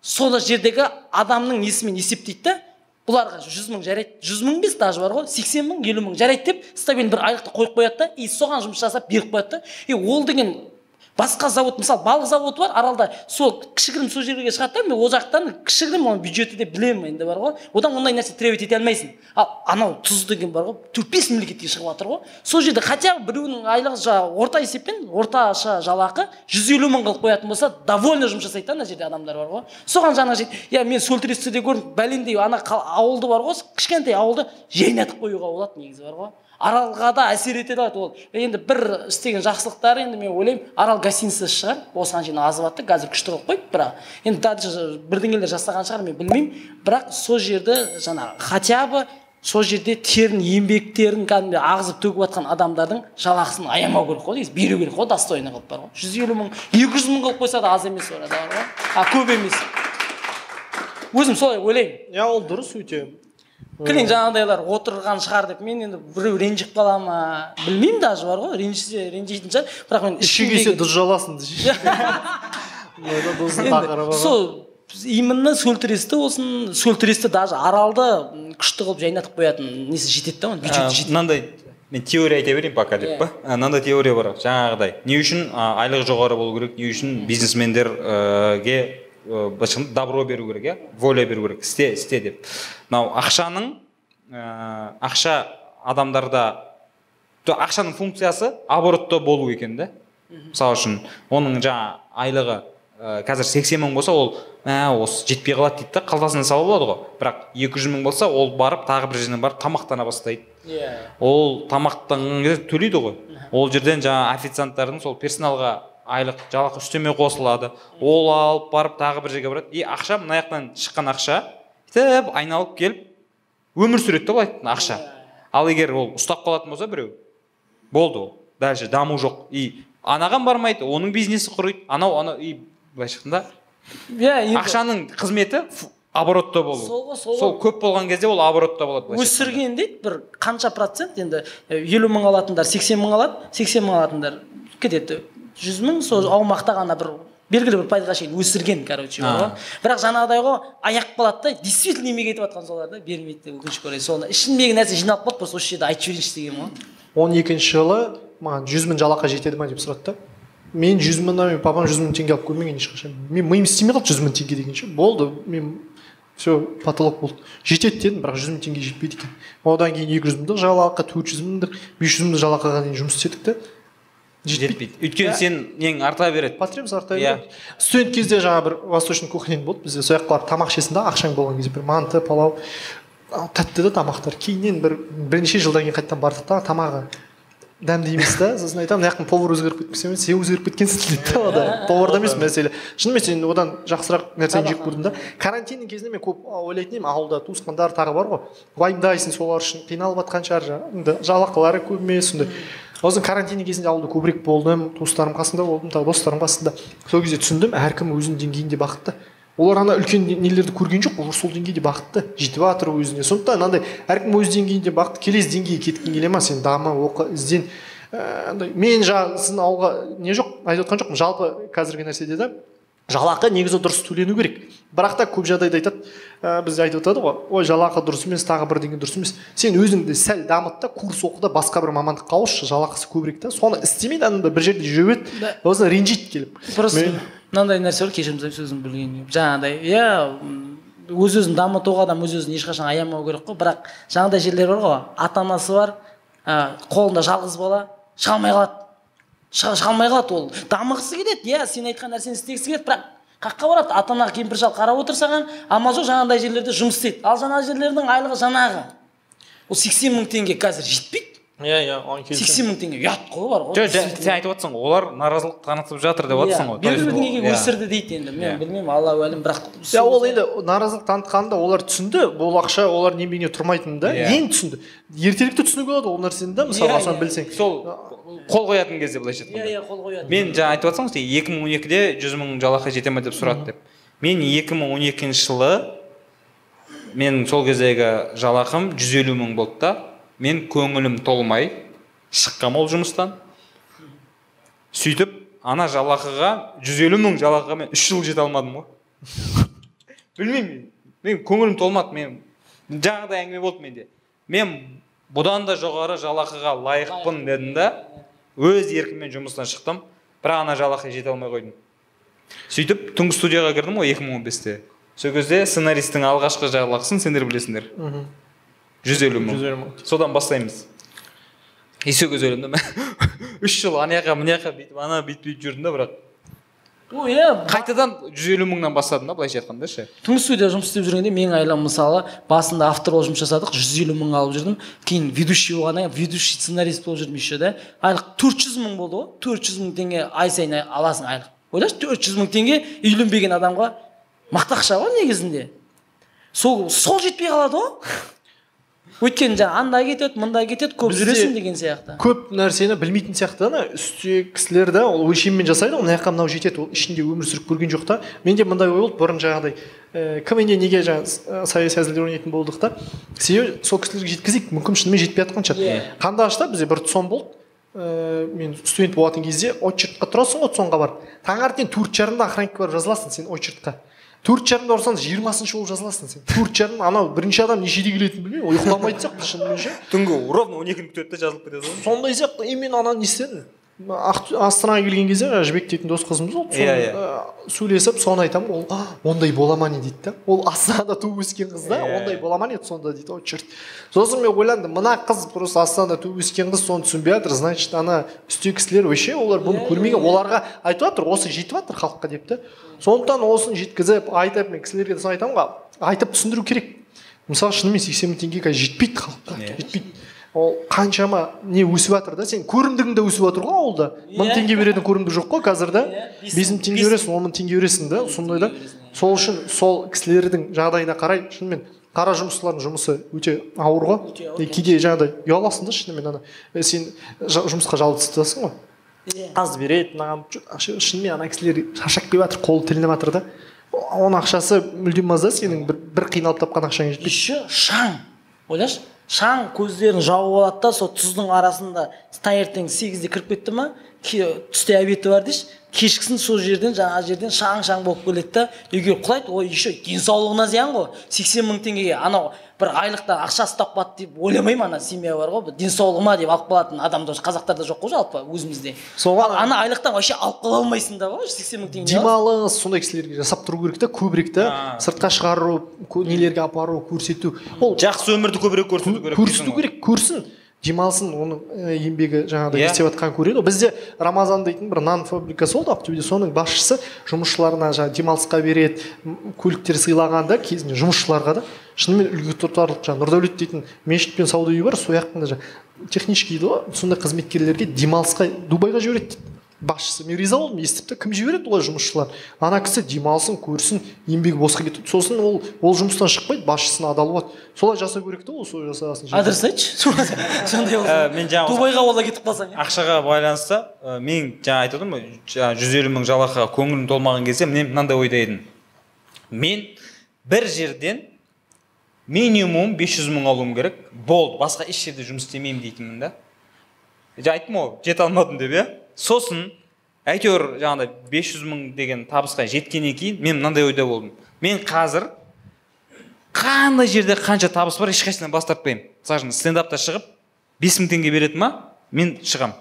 сол жердегі адамның несімен есептейді да бұларға жүз мың жарайды. Жүз мың емес даже бар ғой. сексен мың елу мың жарайды деп стабильный бір айлықты қойып қояды да и соған жұмыс жасап беріп қояды да. И ол деген басқа завод мысалы балық заводы бар аралда сол кішігірім сол жерге шығады да мен ол жақтан кішігірім оның бюджеті деп білемін енді бар ғой. Одан ондай нәрсе требовать ете алмайсың. Ал анау тұз деген бар ғой төрт бес мемлекетке шығып жатыр ғой. Сол жерде хотя бы біреуінің айлығы жаңағы орта есеппен орташа жалақы жүз елу мың қылып қоятын болса довольно жұмыс жасайды да ана жерде адамдар бар ғой. Соған жаны жейді иә мен сөлтіресті де көрдім бәлендей ана ауылды бар ғой кішкентай ауылды жайнатып қоюға болады негізі бар ғой. Аралға да әсер ете алады ол. Енді бір істеген жақсылықтары енді мен ойлаймын арал гостиница шығар. Осыған шейін азып жатты қазір күшті қылып қойды бірақ енді дальше бірдеңелер жасаған шығар мен білмеймін. Бірақ сол жерді жаңағы хотя бы сол жерде терін еңбектерін кәдімгідей ағызып төгіп жатқан адамдардың жалақысын аямау керек қой негізі беру керек қой достойный қылып бар ғой. Жүз елу мың екі жүз мың қылып қойса да аз емес ғой. А көп емес. Өзім солай ойлаймын. Иә ол дұрыс өте. Кілең жаңағыдайлар отырған шығар деп мен енді біреу ренжіп қала ма білмеймін даже бар ғой ренжісе ренжитін шығар. Бірақ мен іші күйсе дұз жаласын сол именно сөлтіресті болсын сөлтіресті даже аралды күшті қылып жайнатып қоятын несі жетеді да оның А, бюджеті жетеді. мынандай мен теория айта берейін пока деп па? А, мынандай теория бар. Жаңағыдай не үшін айлығы жоғары болу керек не үшін бизнесмендерге добро беру керек иә? Воля беру керек. Істе істе деп. Мынау ақшаның ә, ақша адамдарда ақшаның функциясы оборотта болу екен да. Мысалы үшін оның жаңа айлығы ә, қазір 80 мың болса ол мә осы жетпей қалады дейді да қалтасына салып алады ғой. Бірақ 200 мың болса ол барып тағы бір жерден барып тамақтана бастайды. Иә. Ол тамақтанған кезде төлейді ғой. Ол жерден жаңа официанттардың сол персоналға айлық жалақы үстеме қосылады. Ол алып барып тағы бір жерге барады. И ақша мына жақтан шыққан ақша сөйтіп айналып келіп өмір сүреді да былай ақша. Ал егер ол ұстап қалатын болса біреу болды ол дальше даму жоқ. И анаған бармайды оның бизнесі құриды анау анау и былайша айтқанда иә ақшаның қызметі оборотта болу. Сол ғой, сол сол көп болған кезде ол оборотта болады өсірген дейді бір қанша процент? Енді елу мың алатындар сексен мың алады сексен мың алатындар кетеді. Жүз мың сол аумақта ғана бір белгілі бір пайызға шейін өсірген короче бірақ жаңағыдай ғой аяқ қалады да действительно еңбек етіп жатқан солар да бермейді деп өкінішке орай. Соны ішіндегі нәрсе жиналып қалды просто осы жерде айтып жіберейінші дегенім ғой он екінші жылы маған жүз мың жалақы жетеді ма деп сұрады да. Мен жүз мыңнан мен папам жүз мың теңге алып көрмеген ешқашан мен миым істемей қалды жүз мың теңге деген ше. Болды мен все потолок болды. Жетеді дедім бірақ жүз мың теңге жетпейді екен. Одан кейін екі жүз мыңдық жалақы төрт жүз мыңдық бес жүз мыңдық жалақыға дейін жұмыс істедік та. Жетпейді. өйткені сен нең арта береді. Потребность арта Иә. береді студент кезде жаңағы бір восточный кухня болды. Бізде сол жаққа барып тамақ ішесің да ақшаң болған кезде бір манты палау. Тәтті да тамақтар. Кейіннен бір бірнеше жылдан кейін қайтадан бардық та тамағы дәмді емес та. Сосын айтамын мына жақтың повар өзгеріп кеткен сен өзгеріп кеткенсің дейді да одан поварда емес мәселе. Шынымен сен одан жақсырақ нәрсені жеп көрдің да. карантиннің кезінде мен көп ойлайтын едім ауылда туысқандар тағы бар ғой. Уайымдайсың солар үшін қиналып жатқан шығар жаңағы жалақылары көп емес сондай. Осы карантин кезінде ауылда көбірек болдым туыстарым қасында болдым тағы достарым қасында. Сол кезде түсіндім әркім өзінің деңгейінде бақытты. Олар ана үлкен нелерді көрген жоқ олар сол деңгейде бақытты. Жетіп жатыр өзіне. Сондықтан мынандай әркім өз деңгейінде бақытты келесі деңгейге кеткің келе ма? Сен дама оқы ізден. Ә, андай мен жаңағы сіздің ауылға не жоқ айтып отқан жоқпын. Жалпы қазіргі нәрседе да жалақы негізі дұрыс төлену керек. Бірақ та көп жағдайда айтады ә, бізде айтып жатады ғой ой жалақы дұрыс емес тағы бірдеңе дұрыс емес сен өзіңді сәл дамыт та курс оқы да басқа бір мамандыққа ауысшы жалақысы көбірек та. Соны істемейді ана бір жерде жүре береді Да. сосын ренжиді келіп. Просто мынандай нәрсе бар кешірім сұраймын сөзімді бөлгенге жаңағыдай иә өз өзін дамытуға адам өз өзін ешқашан аямау керек қой. Бірақ жаңағыдай жерлер бар ғой ата анасы бар ә, қолында жалғыз бала шыға алмай қалады. Шыға алмай қалады ол. Дамығысы келеді иә сен айтқан нәрсені істегісі келеді бірақ қаққа барады ата ана кемпір шал қарап отыр саған амал жоқ жаңағыдай жерлерде жұмыс істейді. Ал жаңағы жерлердің айлығы жаңағы ол сексен мың теңге қазір жетпейді. Иә иә оған сексен мың теңге. ұят қой бар ғой. Жоқ сен айтып отырсың ғой олар наразылық танытып жатыр деп отырсың ғой. Белгілі ол- деңгейге иә. өсірді дейді енді. Мен Иә. білмеймін алла уәлім бірақ иә ол енді наразылық танытқанда олар түсінді. Бұл ақша олардың еңбегіне тұрмайтынын да Иә. енді түсінді. Ертеректе түсінуге болады ол нәрсені да мысалға Иә, соны иә. білсең. Сол қол қоятын кезде былайша иә айтқанда. Иә қол қояды мен жаңа айтып жатсың ғой сен екі мың он екіде жүз мың жалақы жете ма деп сұрады деп. Мен екі мың он екінші жылы мен сол кездегі жалақым жүз елу мың болды да. Мен көңілім толмай шыққанмын ол жұмыстан. Сөйтіп ана жалақыға жүз елу мың жалақыға мен үш жыл жете алмадым ғой. Білмеймін мен. Көңілім толмады мен жаңағыдай әңгіме болды менде. Мен бұдан да жоғары жалақыға лайықпын дедім да өз еркіммен жұмыстан шықтым бірақ ана жалақыға жете алмай қойдым. Сөйтіп түнгі студияға кірдім ғой екі мың он бесте. Сол кезде сценаристтің алғашқы жалақысын сендер білесіңдер. Жүз елу мың. 150 мың. содан бастаймыз. Кезде ойладым да үш жыл ана жаққа мына жаққа бүйтіп ана бүйтіп бүйтіп жүрдім да бірақ иә. Қайтадан жүз елу мыңнан бастадым да былайша айтқанда ше? Түнгі студияда жұмыс істеп жүргенде менің айлам мысалы басында автор болып жұмыс жасадық жүз елу мың алып жүрдім. Кейін ведущий болғаннан кейін ведущий сценарист болып жүрдім еще да. Айлық төрт жүз мың болды ғой. төрт жүз мың теңге ай сайын аласың айлық. Ойлашы төрт жүз мың теңге үйленбеген адамға мықты ақша ғой негізінде. Сол сол жетпей қалады ғой. Өйткені жаңағы анда кетеді мында кетеді көп жүресің деген сияқты. көп нәрсені білмейтін сияқты да ана үстегі кісілер да ол өлшеммен жасайды ғой мына жаққа мынау жетеді ол ішінде өмір сүріп көрген жоқ та. Менде мындай ой болды бұрын жаңағыдай ә, квнде неге жаңағы с- саяси әзілдер ойнайтын болдық та. Себебі сол кісілерге жеткізейік мүмкін шынымен жетпей жатқан шығар. Иә. қандашта бізде бір тұсом болды. Ә, мен студент болатын кезде очередьқа тұрасың ғой тұсонға барып. Таңертең төрт жарымда охранникке барып жазыласың сен очередьқа төрт жарымда ұрсаң жиырмасыншы болып жазыласың сен. Төрт жарым анау бірінші адам нешеде келетінін білмеймін. Ұйықтамайтын сияқты шынымен ше? Түнгі ровно он екіні күтеді да жазылып кетеді ғой сондай сияқты и мен ана не істедім? Астанаға келген кезде жаңағы жібек дейтін дос қызымыз болды Иә, иә. сөйлесіп соны айтамын ол «А, ондай бола ма не дейді да ол астанада туып өскен қыз да ондай бола ма не сонда дейді ой черт сосын мен ойландым мына қыз просто астанада туып өскен қыз соны түсінбей жатыр значит ана үстегі кісілер вообще олар бұны көрмеген оларға айтып жатыр осы жетіп жатыр халыққа деп та сондықтан осыны жеткізіп айтып мен кісілерге соны айтамын ғой айтып түсіндіру керек мысалы шынымен сексен мың теңге қазір жетпейді халыққа жетпейді ол қаншама не өсіп жатыр да сен көрімдігің де өсіп жатыр ғой ауылда. Мың Иә. теңге беретін көрімдік жоқ қой қазір да Иә, бес мың- мың теңге бересің он мың теңге бересің да сондай да. иә. сол үшін сол кісілердің жағдайына қарай шынымен қара жұмысшылардың жұмысы өте ауыр ғой. Кейде жаңағыдай ұяласың да шынымен ана. Сен жұмысқа жалғызсың ғой. Иә. аз береді ш- шынымен ана кісілер шаршап келіп жатыр қолы тілініп жатыр да. Оның ақшасы мүлдем аз да сенің бір, бір қиналып тапқан ақшаң жетпейді. Еще шаң. Ойлашы? Шаң көздерін жауып алады да сол тұздың арасында таңертең сегізде кіріп кетті ма түсте обеді бар дейші кешкісін сол жерден жаңағы жерден шаң шаң болып келеді да үйге құлайды. Ой еще денсаулығына зиян ғой. сексен мың теңгеге. Анау бір айлықтан ақша ұстап қалды деп ойламаймын ана семья бар ғой денсаулығыма деп алып қалатын адамдар қазақтарда жоқ қой жалпы өзімізде. Соған ана айлықтан вообще алып қала алмайсың да ғой сексен мың теңге. демалыс сондай кісілерге жасап тұру керек та көбірек та сыртқа шығару нелерге апару көрсету. Ол жақсы өмірді көбірек көрсету керек көрсету керек көрсін. Демалсын оның ә, еңбегі жаңағыдай Иә. не істеп жатқанын көреді ғой бізде рамазан дейтін бір нан фабрикасы болды ақтөбеде. Соның басшысы жұмысшыларына жаңағы демалысқа береді көліктер сыйлаған да кезінде жұмысшыларға да. Шынымен үлгі тұтарлық жаңағы нұрдәулет дейтін мешіт пен сауда үйі бар сол жақтың жаңағы технический дейді ғой. Сондай қызметкерлерге демалысқа дубайға жібереді дейді. Басшысы мен риза болдым естіп та кім жібереді олай жұмысшылар. Ана кісі демалсын көрсін еңбегі босқа кетеді сосын ол ол жұмыстан шықпайды басшысына адал болады. Солай жасау керек та ол солай жасасын. Адрес айтшы. Сондай болса. Ә, мен жаңа дубайға олай кетіп қалсаң ақшаға байланысты ә, мен жаңа айтып отырмын ғой жаңа жүз елу мың жалақыға көңілім толмаған кезде мен мынандай ойда едім. Мен бір жерден минимум 500 мың алуым керек. Болды басқа еш жерде жұмыс істемеймін дейтінмін да. Жаңа айттым ғой жете алмадым деп иә? Сосын әйтеуір жаңағыдай 500 мың деген табысқа жеткеннен кейін мен мынандай ойда болдым. Мен қазір қандай жерде қанша табыс бар ешқайсысынан бас тартпаймын. Мысалы үшін стендапта шығып бес мың теңге береді ма мен шығамын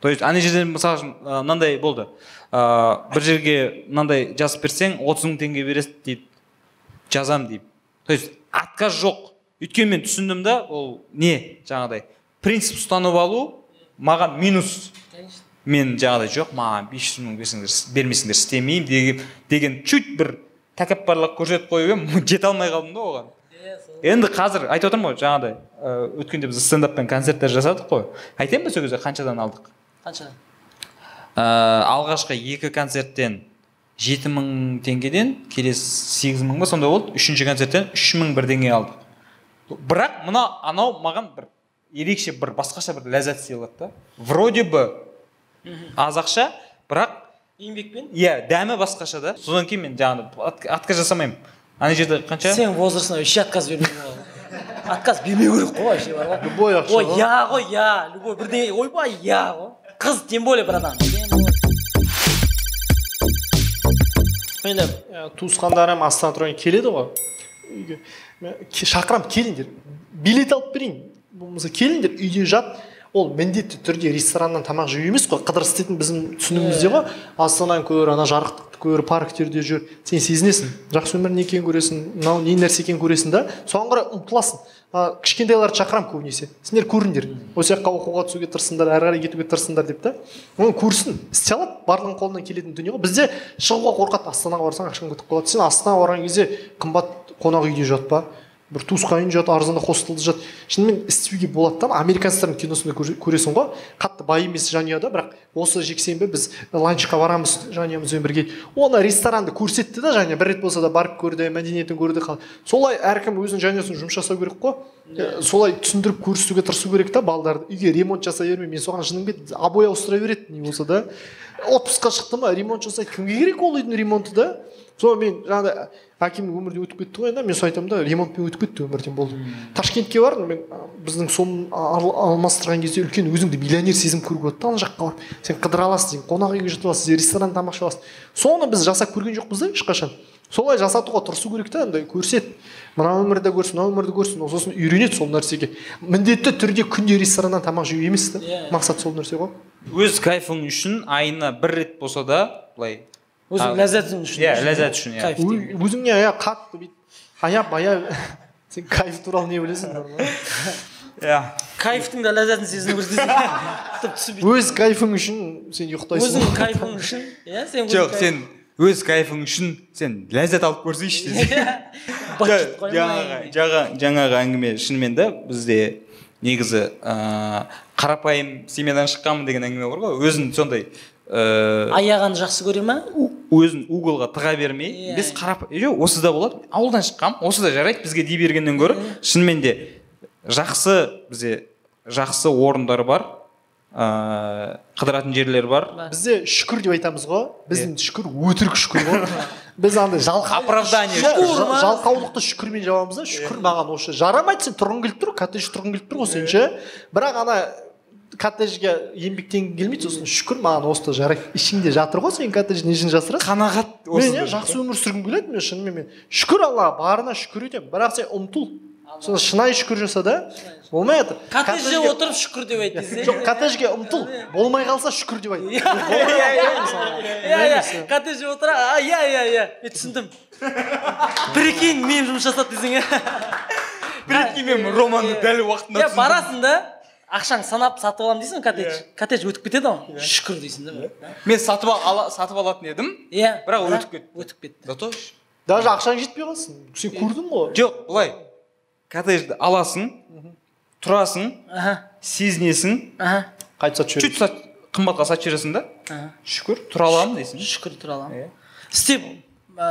то есть ана жерде мысалы үшін мынандай болды. Ә, бір жерге мынандай жазып берсең отыз мың теңге бересің дейді. Жазам деймін то есть отказ жоқ. Өйткені мен түсіндім да ол не жаңағыдай принцип ұстанып алу маған минус. Мен жаңағыдай жоқ маған бес жүз мың берсеңдер бермесеңдер істемеймін деген, деген чуть бір тәкаппарлық көрсетіп қойып едім жете алмай қалдым да оған. Енді қазір айтып отырмын ғой жаңағыдай өткенде біз стендаппен концерттер жасадық қой. Айтайын ба сол кезде қаншадан алдық? Қанша? Ә, алғашқы екі концерттен жеті мың теңгеден келесі сегіз мың ба сондай болды. Үшінші концерттен үш мың бірдеңе алдық. Бірақ мына анау маған бір ерекше бір басқаша бір ләззат сыйлады да. Вроде бы аз ақша бірақ еңбекпен иә дәмі басқаша да. Содан кейін мен жаңағы от- отказ жасамаймын. Ана жерде қанша? Сен возрастыңа вообще отказ бермеуге болады отказ бермеу керек қой вообще бар ғой любой ақша ой ғой. я ғой я любой. Бірдеңе ойбай я ғой қыз тем более братан. Ә, туысқандарым астана тұрған келеді ғой. Үйге. Шақырамын келіңдер. Билет алып берейін. Болмаса келіңдер үйде жат. Ол міндетті түрде рестораннан тамақ жеу емес қой қыдырыс дейтін біздің түсінігімізде ғой. Астананы көр ана жарықтықты көр парктерде жүр. Сен сезінесің жақсы өмір не екенін көресің мынау не нәрсе екенін көресің да. Соған қарай ұмтыласың. А, кішкентайларды шақырамын көбінесе. Сендер көріңдер. Осы жаққа оқуға түсуге тырысыңдар әрі қарай кетуге тырысыңдар деп та. Оны көрсін істей алады. Барлығының қолынан келетін дүние ғой. Бізде шығуға қорқады. Астанаға барсаң ақшаң кетіп қалады. Сен астанаға барған кезде қымбат қонақ үйде жат па бір туысқан үйде жат арзанда хостелде жат. Шынымен істеуге болады да американецтердің киносында көре- көресің ғой. Қатты бай емес жанұяда бірақ осы жексенбі біз ланчқа барамыз жанұямызбен бірге. Оны ресторанды көрсетті да жанұя бір рет болса да барып көрді мәдениетін көрді қал- солай әркім өзінің жанұясына жұмыс жасау керек қой. Э, солай түсіндіріп көрсетуге тырысу керек та балдарды. Үйге ремонт жасай берме мен соған жыным келді обой ауыстыра береді не болса да. Отпускқа шықты ма ремонт жасайды кімге керек ол үйдің ремонты да? Сол мен жаңағыдай әкем өмірден өтіп кетті ғой енді мен сол айтамын да ремонтпен өтіп кетті өмірден болды. Ташкентке бардым мен біздің соны ал- алмастырған кезде үлкен өзіңді миллионер сезім көруге болады да ана жаққа барып. Сен қыдыра аласың сен қонақ үйге жатып аласың сен ресторан тамақ іше аласың. Соны біз жасап көрген жоқпыз да ешқашан. Солай жасатуға тырысу керек та андай көрсет. Мына өмірді көрсін мына өмірді көрсін сосын үйренеді сол нәрсеге. Міндетті түрде күнде рестораннан тамақ жеу емес та. Иә. мақсат сол нәрсе ғой. Өз кайфың үшін айына бір рет болса да былай өзің А, ләззатың үшін иә, ләззат үшін, иә. өзіңе ая қатты бүйтіп аяп аяп сен кайф туралы не білесің иә кайфтың да ләззатын сезіну керек өз кайфың үшін сен ұйықтайсың өзің кайфың үшін иә сен жоқ сен өз кайфың үшін сен ләззат алып көрсейші жаңағы жаңа жаңағы әңгіме шынымен да бізде негізі ыыы қарапайым семьядан шыққанмын деген әңгіме бар ғой өзін сондай ыыы аяғанды жақсы көре ма? өзін углға тыға бермей Иә. біз қарап жоқ осы да болады ауылдан шыққанмын осы да жарайды бізге дей бергеннен гөрі шынымен де жақсы бізде жақсы орындар бар ыыы қыдыратын жерлер бар. Бізде шүкір деп айтамыз ғой. Біздің шүкір өтірік шүкір ғой. Біз андай жалқау Оправдание жалқаулықты шүкірмен жабамыз да шүкір маған осы. Жарамайды сен тұрғың келіп тұр коттедж тұрғың келіп тұр ғой сен ше? Бірақ ана коттеджге еңбектенгің келмейді сосын шүкір маған осы да жарайды ішіңде жатыр ғой сен коттедж несін жасырасың. Қанағат мен иә жақсы өмір сүргім келеді мен шынымен мен шүкір аллаға барына шүкір етемін. Бірақ сен ұмтыл. Сосын шынайы шүкір жаса да болмай жатыр. Коттеджде отырып шүкір деп айт десе жоқ коттеджге ұмтыл. Болмай қалса шүкір деп айт. Иә иә коттеджде отыр а иә иә иә. Мен түсіндім. Прикинь мен жұмыс жасады десең иә. Прикинь мен романды дәл уақытында иә барасың да. Ақшаңды санап сатып аламын дейсің коттедж. Коттедж өтіп кетеді ғой. Шүкір дейсің да. Мен сатып ала, сатып алатын едім иә. бірақ өтіп кетті. өтіп кетті. Зато даже ақшаң жетпей қалсын. Сен көрдің ғой. Жоқ былай. Коттеджді аласың тұрасың аха. сезінесің аха. Қайтып сатып чуть жібереді сат қымбатқа сатып жібересің да. Шүкір тұра аламын дейсің. Шүкір тұра аламын. Иә. істеп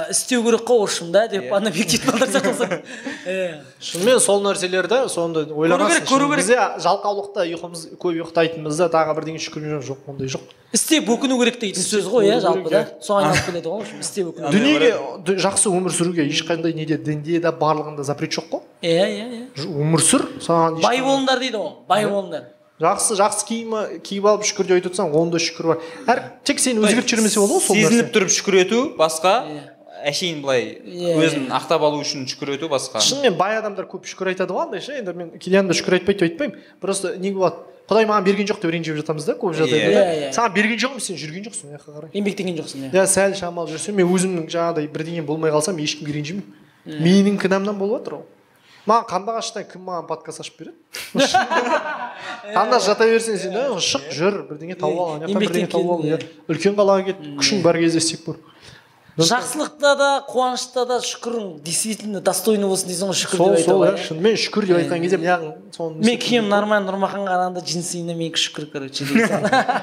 істеу керек қой общем да деп ана объективті балдар сияқты иә шынымен сол нәрселерді сонда ойламасын көру керек. бізде жалқаулықта ұйқымыз көп ұйықтайтынбыз да тағы бірдеңе шүкір жоқ ондай жоқ. Істеп өкіну керек деген сөз ғой иә жалпы керек, да. соған айналып келеді ғой істеп өкіну дүниеге жақсы өмір сүруге ешқандай неде дінде де барлығында запрет жоқ қой. Иә иә иә. Өмір сүр саған бай болыңдар дейді ғой бай болыңдар. Жақсы жақсы киім киіп алып шүкір деп айтып отырсаң онда шүкір бар. Әр тек сен өзгертіп жібермесе болады ғой сол сезініп тұрып шүкір ету басқа. Иә. Әшейін былай Иә. өзін ақтап алу үшін шүкір ету басқа. Шынымен бай адамдар көп шүкір айтады ғой андай ше енді мен кейде адамдар шүкір айтпайды деп айтпаймын. Просто не болады құдай маған берген жоқ деп ренжіп жатамыз да көп жағдайда Иә. да. Иә, иә. саған берген жоқ емес сен? Жүрген жоқсың мына жаққа қарай еңбектеген жоқсың иә. Иә сәл шамалы жүрсем мен өзімнің жаңағыдай бірдеңе болмай қалсам ешкімге ренжімеймін менің кінәмнан болып жатыр ол. Маған қандағаштан кім маған подкаст ашып береді? Қандаш жата берсең сен «Ә, шық жүр бірдеңе тауып ал ана жақтан бірдеңе тауып ал иә. үлкен қалаға кет күшің бар кезде істеп көр жақсылықта да қуанышта да шүкірің действительно достойный болсын дейсің ғой шүкір сол деп сол айтуға. иә иә. шынымен шүкір деп айтқан кезде мына соны мен киемін нормально нұрмаханға қарағанда джинсыйына менікі шүкір короче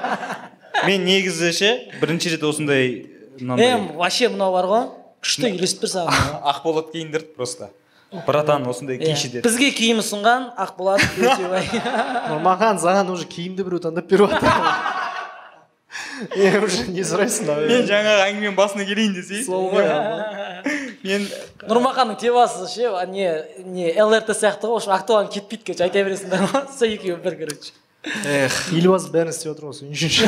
мен негізі ше бірінші рет осындай мынандай е вообще мынау бар ғой күшті үйлесіп тұр саған ақболат киіндірді просто. Братан осындай Иә. киші деп бізге киім ұсынған ақболат өтебай. Маған саған уже киімді біреу таңдап беріп жатыр е уже не сұрайсың мен жаңағы әңгіменің басына келейін десей. Сол ғой мен нұрмаханның темасы ше не не лрт сияқты ғой в общем актуален кетпейді короче айта бересіңдер ғой сол екеуі бір короче. Эх. Елбасы бәрін істеп жатыр ғой сол үшінші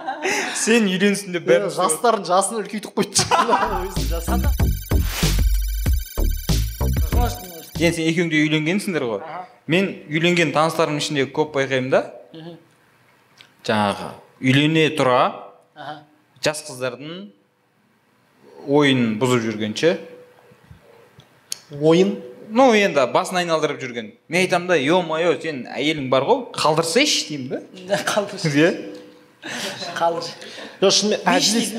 сен үйленсін деп бәрін жастардың жасын үлкейтіп қойды. Енді сен екеуің де үйленгенсіңдер ғой. Мен үйленген таныстарымның ішінде көп байқаймын да. Жаңағы үйлене тұра Аха. жас қыздардың ойын бұзып жүрген ше ойын? Ну енді басын айналдырып жүрген. Мен айтамын да е мое сен әйелің бар ғой қалдырсайшы деймін да. Қалдыр иә. Қалдыр. Жоқ шынымен әділет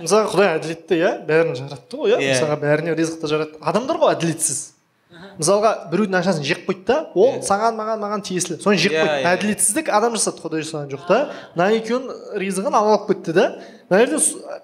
мысалға құдай әділетті иә? Бәрін жаратты ғой иә? Иә. мысалға бәріне ризықты жаратты. Адамдар ғой әділетсіз. Мысалға біреудің ақшасын жеп қойды да ол саған маған маған тиесілі. Соны жеп Иә, қойды. иә. әділетсіздік адам жасады құдай жасаған жоқ та. Мына екеуінің ризығын алып алып кетті да. Мына жерде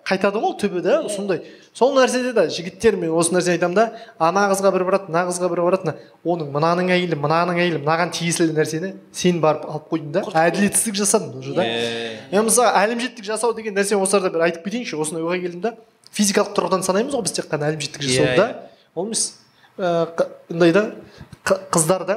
қайтады ғой түбі да сондай. Сол нәрседе де жігіттер мен осы нәрсені айтамын да ана қызға бір барады мына қызға бір барады оның мынаның әйелі мынаның әйелі мынаған тиесілі нәрсені сен барып алып қойдың да. Әділетсіздік жасадың уже да. Иә. мен мысалы әлімжеттік жасау деген нәрсе осы арада бір айтып кетейінші осындай ойға келдім да. Физикалық тұрғыдан санаймыз ғой біз тек қана әлімжеттік Иә, жасауды да ол емес. Ә, қ- андай да қ- қыздар да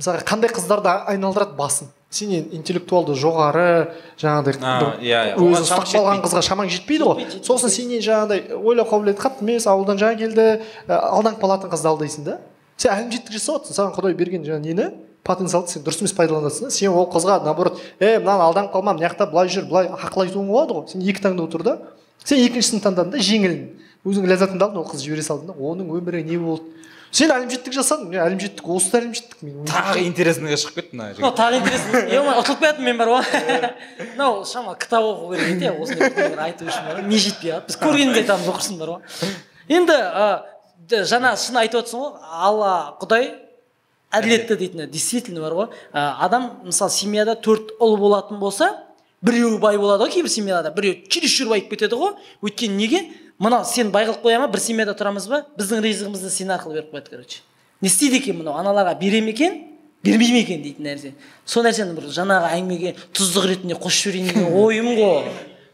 мысалға қандай қыздарды айналдырады басын? Сенен интеллектуалды жоғары жаңағыдай иә, иә. Өзі ұстап қалған қызға шамаң жетпейді ғой. Сосын сенен жаңағыдай ойлау қабілеті қатты емес ауылдан жаңа келді ә, алданып қалатын қызды алдайсың да. Сен әлімжеттік жасап жатрсың саған құдай берген жаңағы нені? Потенциалды сен дұрыс емес пайдаланасың да. Сен ол қызға наоборот е мынаны алданып қалма мына жақта былай жүр былай ақыл айтуың болады ғой сен екі таңдау тұр да. Сен екіншісін таңдадың да жеңілін өзің ләззатыңды алдың ол қызды жібере салдың да оның өмірі не болды? Сен әлімжеттік жасадың мен әлімжеттік осы да әлімжеттік мен тағы интересныйға шығып кетті мына жігіт. Тағы интересно е ұтылып келатырмын мен бар ғой. Мынау шамалы кітап оқу керек еді иә осындай айту үшін бар ғой. Ми жетпей қалады біз көргенімізді айтамыз оқырсың бар ғой. Енді жаңа шын айтып отырсың ғой алла құдай әділетті дейтіні действительно бар ғой. Адам мысалы семьяда төрт ұл болатын болса біреуі бай болады ғой кейбір семьяларда біреу чересчур байып кетеді ғой. Өйткені неге? Мынау сен бай қылып қоя ма? Бір семьяда тұрамыз ба? Біздің ризығымызды сен арқылы беріп қояды короче. Не істейді екен мынау? Аналарға бере ме екен? Бермей ме екен дейтін нәрсе. Сол нәрсені бір жаңағы әңгімеге тұздық ретінде қосып жіберейін деген ойым ғой.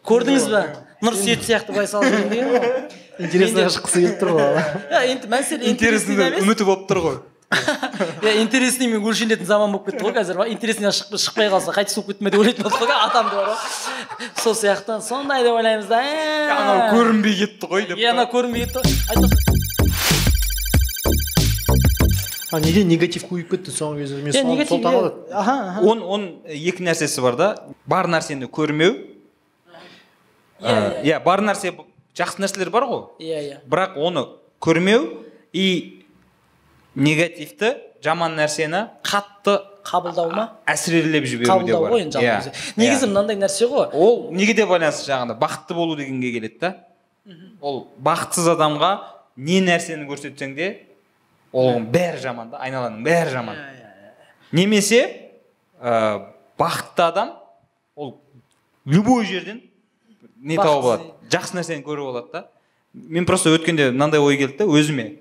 Көрдіңіз ба? Нұрсейіт сияқты бай салып жіберейін деген ғой. Интересныйға шыққысы келіп тұр ғой иә енді мәселе интересный үміті болып тұр ғой. иә интересныймен өлшенетін заман болып кетті ғой қазір ба? Интересный шықпай, қалса қайтыс болып кетті ме деп ойлайтын болдық қой атамды бар ғой сол сияқты. Сондай деп ойлаймыз да ә. анау көрінбей кетті ғой деп. Иә анау көрінбей кетті ғой. А неге негатив көбейіп кетті соңғы кезде? Мен сол- таңғалады он он екі нәрсесі бар да. Бар нәрсені көрмеу. Иә иә бар нәрсе жақсы нәрселер бар ғой. Иә иә бірақ оны көрмеу и негативті жаман нәрсені қатты қабылдау ма әсірелеп жіберу де қабылдау бар ғой енді Иә, жалпы негізі иә. мынандай нәрсе ғой. Ол неге де байланысты жаңағыда? Бақытты болу дегенге келеді да. Ол бақытсыз адамға не нәрсені көрсетсең де ол бәрі жаман да айналаның бәрі жаман. Немесе ә, бақытты адам ол любой жерден не тауып алады жақсы нәрсені көріп алады да. Мен просто өткенде мынандай ой келді да өзіме.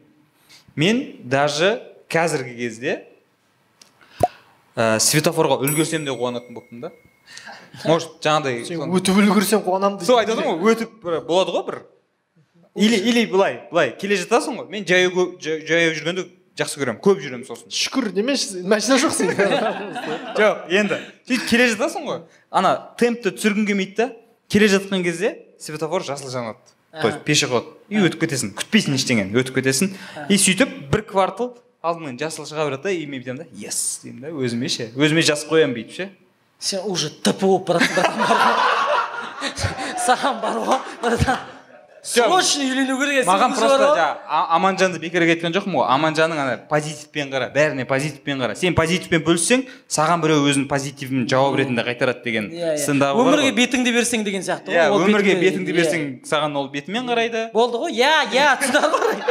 Мен даже қазіргі кезде ә, светофорға үлгерсем де қуанатын болыппын да. Может жаңағыдай сен өтіп үлгерсең қуанамын сол айтып отырмын ғой өтіп бір болады ғой бір. Или или былай былай келе жатасың ғой. Мен жаяу жаяу жүргенді жақсы көремін көп жүремін сосын. Шүкір демеші машина жоқ сенде. Жоқ енді сөйтіп келе жатасың ғой. Ана темпті түсіргің келмейді да. Келе жатқан кезде светофор жасыл жанады. То есть пешеход и өтіп кетесің күтпейсің ештеңені өтіп кетесің. И сөйтіп бір квартал алдыңнан жасыл шыға береді да и мен бүйтемін да ес деймін да өзіме ше өзіме жазып қоямын бүйтіп ше. Сен уже тп болып баратсың братан бар ғой саған бар ғой братан. Срочно үйлену керек маған просто ғой. жаңағы аманжанды бекерге айтқан жоқпын ғой. Аманжанның ана позитивпен қара бәріне позитивпен қара. Сен позитивпен бөліссең саған біреу өзінің позитивін жауап ретінде қайтарады деген иә иә. сында бар өмірге ғой. бетіңді берсең деген сияқты иә Ол өмірге бетіңді- бетіңді иә. берсең саған ол бетімен қарайды. Болды ғой иә иә ғой.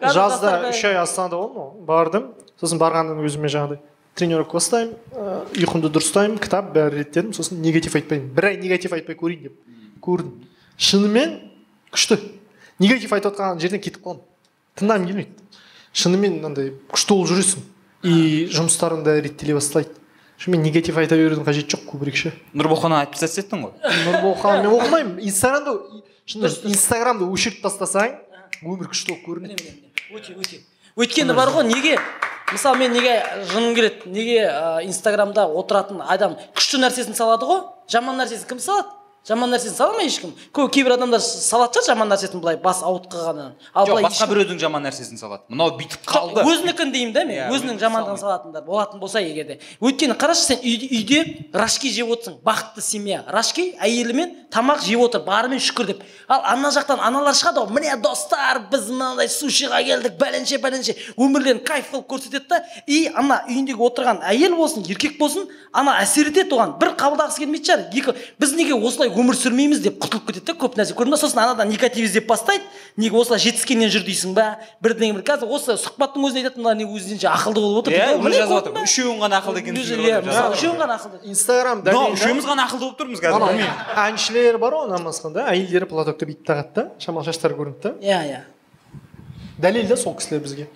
Жазда үш ай астанада болдым ғой. Бардым. Сосын барғаннан өзіме жаңағыдай тренировка ұстаймын ыыы, ұйқымды дұрыстаймын кітап бәрі реттедім. Сосын негатив айтпаймын. Бір ай негатив айтпай көрейін деп. Көрдім. Шынымен күшті. Негатив айтып отқан жерден кетіп қаламын тыңдағым келмейді. Шынымен мынандай күшті болып жүресің. И жұмыстарың да реттеле бастайды. Шынымен негатив айта берудің қажеті жоқ көбірек ше нұрболханнан айтып тастап еттің ғой. Нұрболхан мен оқымаймын. Инстаграмды шынында инстаграмды өшіріп тастасаң өмір күшті болып көрінеді. Өте өте. Өйткені бар ғой неге? Мысалы мен неге жыным келеді? Неге инстаграмда отыратын адам күшті нәрсесін салады ғой? Жаман нәрсесін кім салады? Жаман нәрсесін сала ма ешкім? Көп кейбір адамдар салады шығар жаман нәрсесін былай бас ауытқығанын ал жоқ былай басқа біреудің жаман нәрсесін салады. Мынау бүйтіп қалды. өзінікін деймін да мен. Иә, өзінің жамандығын салатындар болатын болса егер де. Өйткені қарашы сен үйде, үйде рашки жеп отырсың бақытты семья. Рашки әйелімен тамақ жеп отыр барымен шүкір деп. Ал ана жақтан аналар шығады ғой. Міне достар біз мынандай сушиға келдік бәленше бәленше өмірлерін кайф қылып көрсетеді да. И ана үйіндегі отырған әйел болсын еркек болсын ана әсер етеді оған. Бір қабылдағысы келмейтін шығар. Екі біз неге осылай өмір сүрмейміз деп құтылып кетеді да көп нәрсе. Көрдің ба сосын анадан негатив іздеп бастайды. Неге осылай жетіскеннен жүр дейсің ба? Бірдеңе бір. Қазір осы сұхбаттың өзінде айтады мына не өзінше ақылды болып отыр иә Міне жазып жатыр үшеуің ғана ақылды екенсіңдер иә үшеуің ғана ақылды. Инстаграм да. үшеуміз ғана ақылды болып тұрмыз қазір әншілер бар ғой намазханда әйелдері платокты бүйтіп тағады да. Шамалы шаштары көрінеді да. Иә иә. Дәлел да сол кісілер бізге.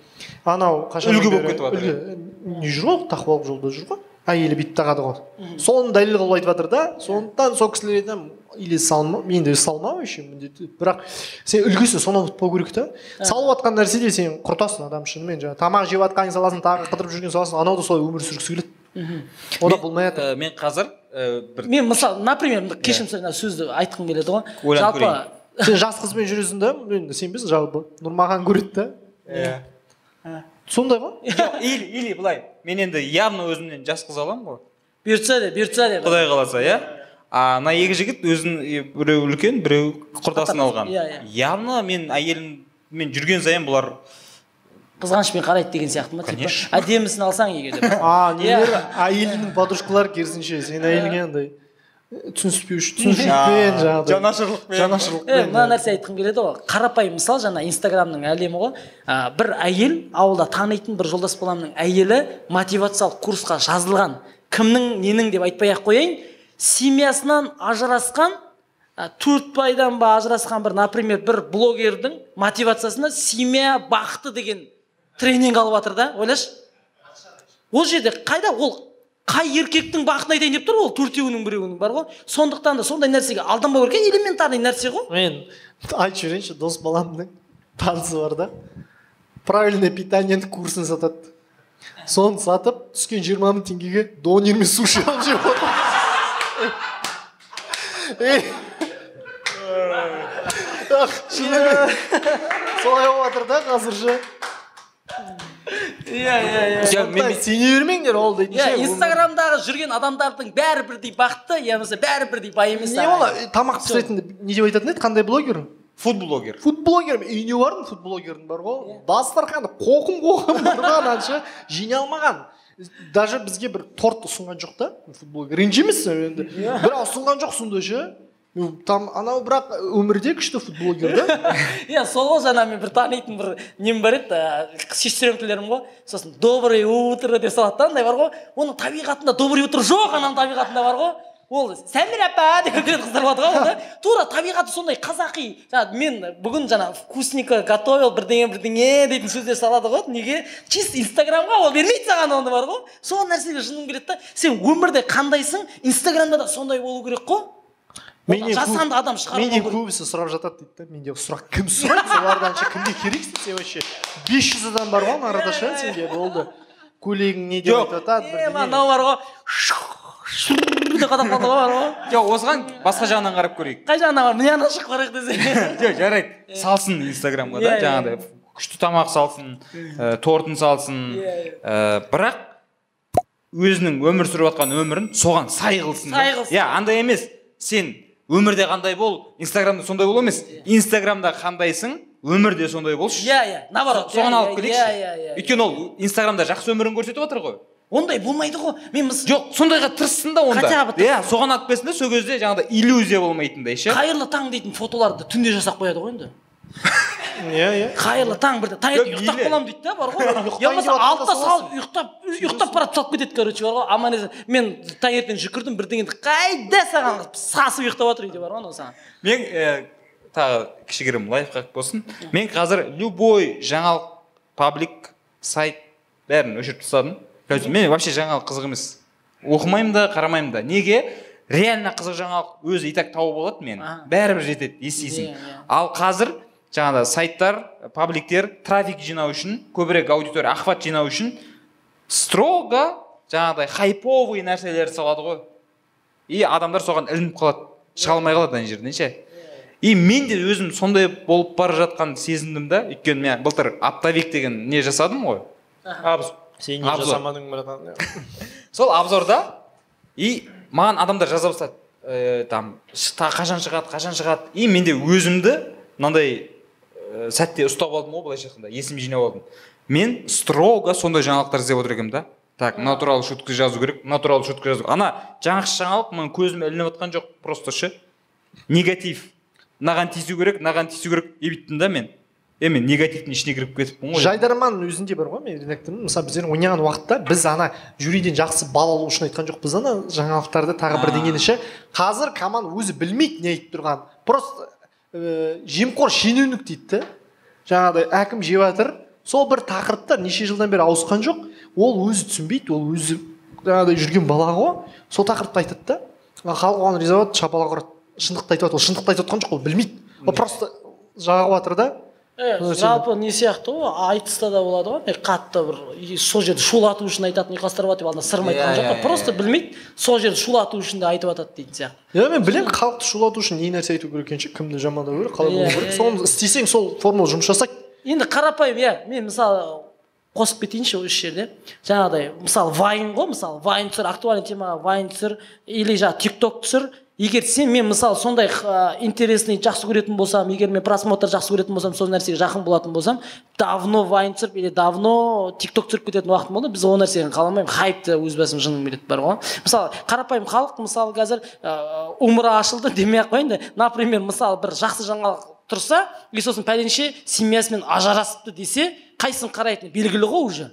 Анау қашан Үлгі болып кетіп жатыр, не жүр ғой тақуалық жолда жүр ғой. Әйелі бүйтіп тағады ғой. Соны дәлел қылып айтып жатыр да сондықтан сол кісілер айтамын или салма мен де салма вообще міндетті бірақ сен үлгісін сонан ұмытпау керек та салып жатқан нәрседе сен құртасың адам шынымен. Жаңағы тамақ жеп жатқанын саласың тағы қыдырып жүрген саласың анау да солай өмір сүргісі келеді. Ол да болмай жатыр. Ә, мен қазір ә, бір мен мысалы например кешірім сұрайын мына сөзді айтқым келеді ғой. Ойланып жалпы сен жас қызбен жүресің да енді сенбейсің жалпы? Нұрмахан көреді да. Иә. Сондай ғой? Жоқ или или былай. Мен енді явно өзімнен жас қыз аламын ғой. Бұйыртса де бұйыртса де. Құдай қаласа иә? А ана екі жігіт өзін біреу үлкен біреу құрдасын алған. Иә, иә. явно мен әйеліммен жүрген сайын бұлар қызғанышпен қарайды деген сияқты ма типа? Конечно. әдемісін алсаң егер де. А нелер Иә. әйелінің подружкалары керісінше сен әйеліңе андай түсініспеуші түсінушілікпен жаңағыдай. жанашырлықпен. Жанашырлықпен мына нәрсе айтқым келеді ғой. Қарапайым мысал жаңа инстаграмның әлемі ғой. Бір әйел ауылда танитын бір жолдас баламның әйелі мотивациялық курсқа жазылған. Кімнің ненің деп айтпай ақ қояйын. Семьясынан ажырасқан а, төрт байдан ба ажырасқан бір например бір блогердің мотивациясына семья бақыты деген тренинг алып жатыр да ойлашы. Ол жерде қайда? Ол қай еркектің бақытын айтайын деп тұр ол төртеуінің біреуінің бар ғой? Сондықтан да сондай нәрсеге алданбау керек элементарный нәрсе ғой. Мен айтып жіберейінші дос баламның танысы бар да. Правильное питаниенің курсын сатады. Соны сатып түскен жиырма мың теңгеге донер мен суши алып жеп отыр. Ах, шынымен солай болып жатыр да қазір ше иә иә иә сондықтан сене бермеңдер ол дейтін иә ше, ол- инстаграмдағы жүрген адамдардың бәрі бірдей бақытты я болмаса бәрі бірдей бай емес не бола тамақ пісіретін не деп айтатын еді? Қандай блогер? Фудблогер фудблогер мен үйіне бардым фудблогердің бар ғой дастарханы қоқым қоқым ғой ананша жинай алмаған. Даже бізге бір торт ұсынған жоқ та. Футблогер. Ренжімейсің енді. Бірақ ұсынған жоқ сондай ше. Там анау бірақ өмірде күшті футблогер да? Иә сол ғой жаңа мен бір танитын бір нем бар еді ә, сестренкаларым ғой. Сосын доброе утро деп салады да андай бар ғой. Оның табиғатында доброе утро жоқ ананың табиғатында бар ғой. Ол сәмира апа деп кіретін қыздар болады ғой да тура табиғаты сондай қазақи. Жаңағы мен бүгін жаңа вкусненько готовил бірдеңе бірдеңе дейтін сөздер салады ғой. Неге? Чисто инстаграмға ол бермейді саған оны бар ғой. Сол нәрсеге жыным келеді да сен өмірде қандайсың инстаграмда да сондай болу керек қой. Менен жасанды адам шығарып менен көбісі сұрап жатады дейді да. Менде сұрақ кім сұрайды? Солардан ше кімге керексің сен вообще? бес жүз адам бар ғой арада ше сенде? Болды. Көйлегің не деп айтып жатады мынау бар ғой деп қадап қалды ғой бар ғой. Жоқ осыған басқа жағынан қарап көрейік қай жағына бар мына жаққа шығып барайық десе жоқ жарайды салсын инстаграмға да жаңағыдай күшті тамақ салсын тортын салсын бірақ өзінің өмір сүріп жатқан өмірін соған сай қылсын. Сай қылсын. иә андай емес сен өмірде қандай бол инстаграмда сондай бол емес. Инстаграмда қандайсың өмірде сондай болшы. Иә иә. Наоборот соған иә, алып иә, келейікші. Иә иә иә. Өйткені ол инстаграмда жақсы өмірін көрсетіп жатыр ғой. Ондай болмайды ғой. Мен мыс жоқ сондайға тырыссın да онда. Хотя бы тырыссын. иә соған алып келсін да сол кезде жаңағыдай иллюзия болмайтындай ше. Қайырлы таң дейтін фотоларды түнде жасап қояды ғой енді. иә иә. Қайырлы таң бірде таңертең ұйықтап қаламын дейді да бар ғой. Я болмаса алтыда салып ұйықтап ұйықтап барады салып кетеді короче бар ғой. Аман есен мен таңертең жүгірдім бірдеңені қайда саған сасып ұйықтап жатыр үйде бар ғой анау саған. Мен тағы кішігірім лайфхак болсын. Мен қазір любой жаңалық паблик сайт бәрін өшіріп тастадым. Мен вообще жаңалық қызық емес. Оқымаймын да қарамаймын да. Неге? Реально қызық жаңалық өзі и так тауып алады мен Аха. бәрібір жетеді естисің Иә, иә. ал қазір жаңағыдай сайттар пабликтер трафик жинау үшін көбірек аудитория охват жинау үшін строго жаңағыдай хайповый нәрселерді салады ғой. И адамдар соған ілініп қалады шыға алмай қалады ана жерден ше. И мен де өзім сондай болып бара жатқанын сезіндім да. Өйткені мен былтыр оптовик деген не жасадым ғой. Сен не жасамадың братан? Сол обзорда и маған адамдар жаза бастады. Ә, там «Ш- қашан шығады қашан шығады. И менде өзімді мынандай ә, сәтте ұстап алдым ғой былайша айтқанда есімді жинап алдым. Мен строго сондай жаңалықтар іздеп отыр екенмін да. Так мына туралы шутка жазу керек мына туралы шутка жазу. Ана жаңақшы жаңалық маған көзіме ілініп жатқан жоқ просто ше. Негатив. Мынаған тиісу керек мынаған тиісу керек и бүйттім да мен. Е мен негативтің ішіне кіріп кетіппін ғой. Жайдарман өзінде бар ғой мен редактормын мысалы біздер ойнаған уақытта біз ана жюриден жақсы балл алу үшін айтқан жоқпыз ана жаңалықтарды тағы бірдеңені ше. Қазір команда өзі білмейді не айтып тұрғанын. Просто ә, жемқор шенеунік дейді да жаңағыдай әкім жеп жатыр. Сол бір тақырыпта неше жылдан бері ауысқан жоқ. Ол өзі түсінбейді ол өзі жаңағыдай жүрген бала ғой. Сол тақырыпты айтады да. Ал халық оған риза болады шапалақ ұрады. Шындықты айтып жатыр. Ол шындықты айтып жатқан жоқ ол білмейді. Ол просто жағып жатыр да. Жалпы не сияқты ғой айтыста да болады ғой мен қатты бір сол жерде шулату үшін айтатын ұйқастырып жатыр деп алдына сырым айтқан Иә, жоқ иә, қой. иә, просто білмейді сол жерде шулату үшін де айтып жатады дейтін сияқты. Иә мен білемін халықты шулату үшін не нәрсе айту керек екенін ше кімді жамандау керек қалай болу керек. соны істесең сол формула жұмыс жасайды енді қарапайым иә мен мысалы қосып кетейінші осы жерде. Жаңағыдай мысалы вайн ғой мысалы вайн түсір актуальный темаға вайн түсір или жаңағы тик ток түсір егер сен мен мысалы сондай ха, интересный жақсы көретін болсам егер мен просмотр жақсы көретін болсам сол нәрсеге жақын болатын болсам давно вайн түсіріп или давно тик ток түсіріп кететін уақытым болды біз ол нәрсені қаламаймын хайпты өз басым жыным келеді бар ғой. Мысалы қарапайым халық мысалы қазір ә, умра ашылды демей ақ қояйын да например мысалы бір жақсы жаңалық тұрса и сосын пәленше семьясымен ажырасыпты десе қайсысын қарайтыны белгілі ғой уже.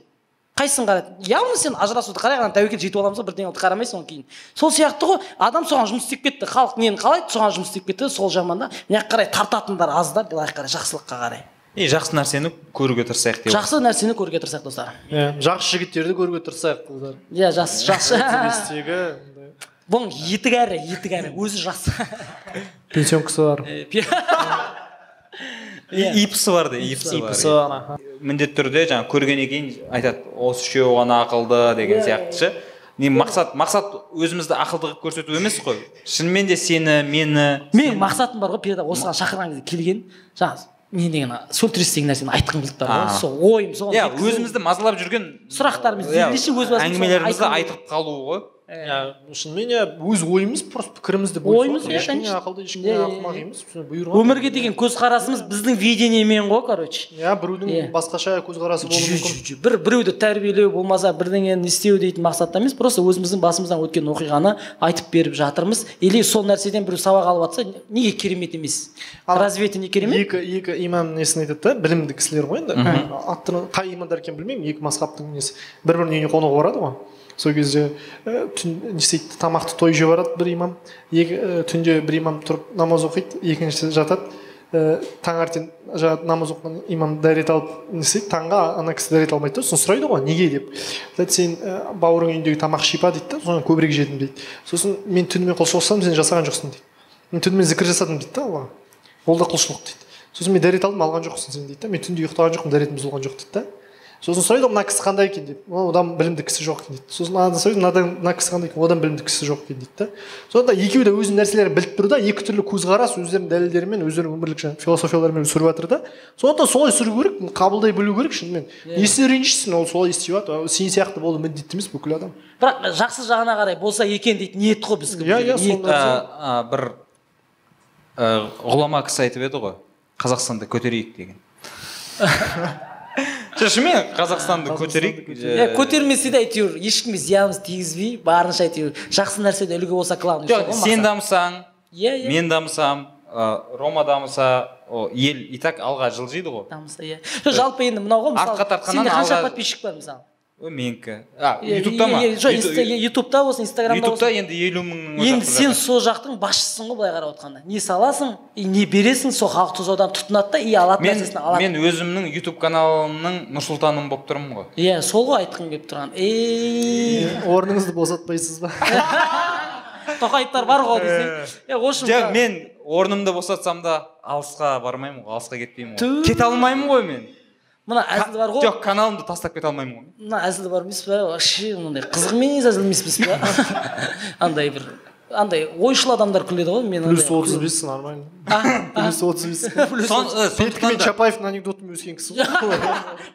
Қайсысын қарайды явно сен ажырасуды қарай ана тәуекел жетіп аламыз ғой бірдеңе қарамайсың одан кейін. Сол сияқты ғой адам соған жұмыс істеп кетті. Халық нені қалайды соған жұмыс істеп кетті. Сол жаман да. Мына жаққа қарай тартатындар аз да. Былай қарай жақсылыққа қарай. И жақсы нәрсені көруге тырысайық деп. Жақсы нәрсені көруге тырысайық достар. Иә жақсы жігіттерді көруге тырысайық қыздар иә жас жақсы. бестегі бұның етік әрі етік әрі өзі жас. Пенсионкасы бар. ипсы бар да ипсы бар ипсы бар аха. міндетті түрде жаңағы көргеннен кейін айтады осы үшеуі ғана ақылды деген Иә, сияқты ше не мақсат мақсат өзімізді ақылды қылып көрсету емес қой. Шынымен де сені мені менің мақсатым бар ғой передо осыған шақырған кезде келген жаңағы не деген сөлтірес деген нәрсені айтқым келді да сол ойым соны иә өзімізді мазалап жүрген Сұрақтарымыз иә, өз әңгімелерімізді айтып қалу ғой. Иә шынымен иә өз ойымыз просто пікірімізді Ойымыз, иә, ешкімге ақылды ешкімге ақымақ емес. Бұйырған өмірге деген көзқарасымыз біздің видениемен ғой короче. Иә біреудің басқаша көзқарасы болуы мүмкін. бір біреуді тәрбиелеу болмаса бірдеңені істеу дейтін мақсатта емес просто өзіміздің басымыздан өткен оқиғаны айтып беріп жатырмыз. Или сол нәрседен біреу сабақ алып жатса неге керемет емес? Разве это не керемет? екі екі имам несін айтады да білімді кісілер ғой енді. Аттары қай имамдар екенін білмеймін. Екі мазхабтың несі. Бір бірінің үйіне қонуға барады ғой. Сол кезде ә, түн не істейді тамақты той жеп барады бір имам. Екі ә, түнде бір имам тұрып намаз оқиды екіншісі жатады. Ә, таңертең жаңағы намаз оқыған имам дәрет алып не істейді таңға ана кісі дәрет алмайды да сосын сұрайды ғой неге деп. Айтады сен ә, үйіндегі тамақ шипа дейді да соны көбірек жедің дейді. Сосын мен түнімен құлшылық жасадым сен жасаған жоқсың дейді. Мен түнімен зікір жасадым дейді да аллаға. Ол да құлшылық дейді. Сосын мен дәрет алдым алған жоқсың сен дейді да. Мен түнде ұйықтаған жоқпын дәретім бұзылған жоқ дейді да. Сосын сұрайды ғой мына кісі қандай екен деп. «О, одан білімді кісі жоқ екен дейді. Сосын ана сұрайды мынадан мына кісі қандай екен? Одан білімді кісі жоқ екен дейді да. Сонда екеуі де өзінің нәрселерін біліп тұр да екі түрлі көзқарас өздерінің дәлелдерімен өздерінің өмірлік жаңағы философияларымен сүріп жатыр да. Сондықтан солай сүру керек қабылдай білу керек шынымен. Несіне ренжисің ол солай істеп жатыр? Сен сияқты болу міндетті емес бүкіл адам. Бірақ жақсы жағына қарай болса екен дейді ниет қой біздікі Иә, иә, бір ғұлама кісі айтып еді ғой қазақстанды көтерейік деген. шынымен қазақстанды көтерейік. иә көтермесе де әйтеуір ешкімге зиянымыз тигізбей барынша әйтеуір жақсы нәрседе үлгі болса сол жоқ сен дамысаң иә иә. мен дамысам рома дамыса о, ел и так алға жылжиды ғой. Дамыса иә. Жоқ жалпы енді мынау ғой мысалы Артқа тартқаннан сенде қанша подписчик бар мысалы? Менікі а ютубта ма жоқ ютубта болсын инстаграмда ютубта енді елу мыңның енді сен сол жақтың басшысың ғой былай қарап отқанда не саласың и не бересің сол халықты содан тұтынады да и алатын мен нәрсесін алады. мен өзімнің ютуб каналымның нұр сұлтаным болып тұрмын ғой. Иә сол ғой айтқым келіп тұрған. Ей! Орныңызды босатпайсыз ба? Тоқаевтар бар ғой десең. Е. В общем жоқ мен орнымды босатсам да алысқа бармаймын ғой алысқа кетпеймін ғой. Кете алмаймын ғой мен. Мына әзіл бар ғой. жоқ каналымды тастап кете алмаймын ғой мына әзіл бар емес па вообще мындай қызық емес әзіл емес па андай бір андай ойшыл адамдар күледі ғой мен плюс отыз бес нормально. А, плюс отыз бес. Э, петька сондықтан мен чапаевтың анекдотымен өскен кісі ғой.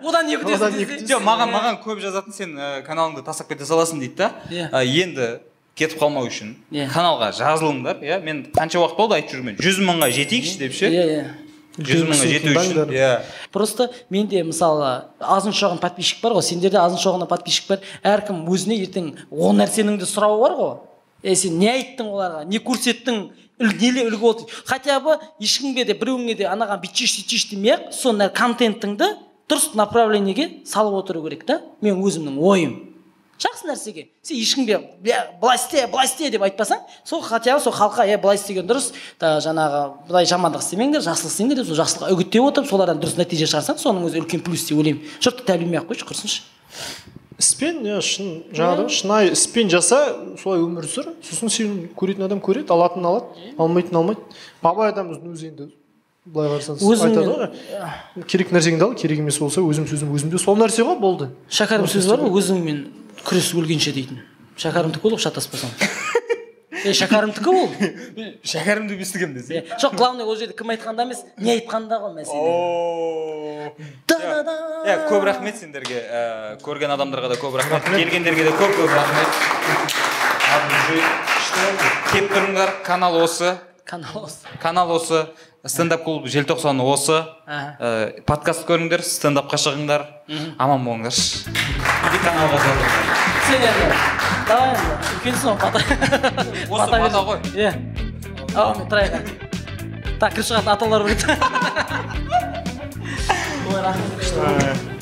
Одан не күтесің жоқ маған маған көп жазатын сен ә, каналыңды тастап кете саласың дейді да. Иә. Ә, енді кетіп қалмау үшін Иә. каналға жазылыңдар иә. Мен қанша уақыт болды айтып жүрмін. Жүз мыңға жетейікші деп ше? Иә иә. Жүз мыңға жету үшін иә. Просто менде мысалы азын шоғын подписчик бар ғой сендерде азын шоғына подписчик бар. Әркім өзіне ертең ол нәрсенің де сұрауы бар ғой. Е сен не айттың оларға не көрсеттің неле үлгі болды? Хотя бы ешкімге де біреуіңе де анаған бүйтші сөйтші демей ақ сол контентіңді дұрыс направлениеге салып отыру керек та. Мен өзімнің ойым. Жақсы нәрсеге. Сен ешкімге былай істе былай істе деп айтпасаң сол хотя бы сол халыққа е былай істеген дұрыс та жаңағы былай жамандық істемеңдер жақсылық істеңдер деп сол жақсылыққа үгіттеп отырып солардан дұрыс нәтиже шығарсаң соның өзі үлкен плюс деп ойлаймын. Жұртты тәрбиелемей ақ қойшы құрсыншы іспен иә шын жаңағыдай шынайы іспен жаса солай өмір сүр. Сосын сен көретін адам көреді алатын алады алмайтын алмайды. Абай атамыздың өзі енді былай қарасаңыз айтады ғой. Керек нәрсеңді ал керек емес болса өзім сөзім өзімде. Сол нәрсе ғой болды. Шәкәрім сөзі бар ғой өзіңмен. Күрес өлгенше дейтін. Шәкәрімдікі ол шатаспасам е шәкәрімдікі ол. Шәкәрімді естігемін десе. Е, жоқ главный ол жерде кім айтқанда емес не айтқанда ғой мәселе иә көп рахмет сендерге. Көрген адамдарға да көп рахмет. Келгендерге де көп көп рахмет. Келіп тұрыңдар. Канал осы. Канал осы. Канал осы. Стендап клуб желтоқсан осы. Ә, подкаст көріңдер стендапқа шығыңдар. Аман болыңдаршы. И каналға да сен енді давай енді үлкенсің ғой Осы бата ғой. иә ауамен тұрайық так кіріп шығатын аталар бар еді ой рахмет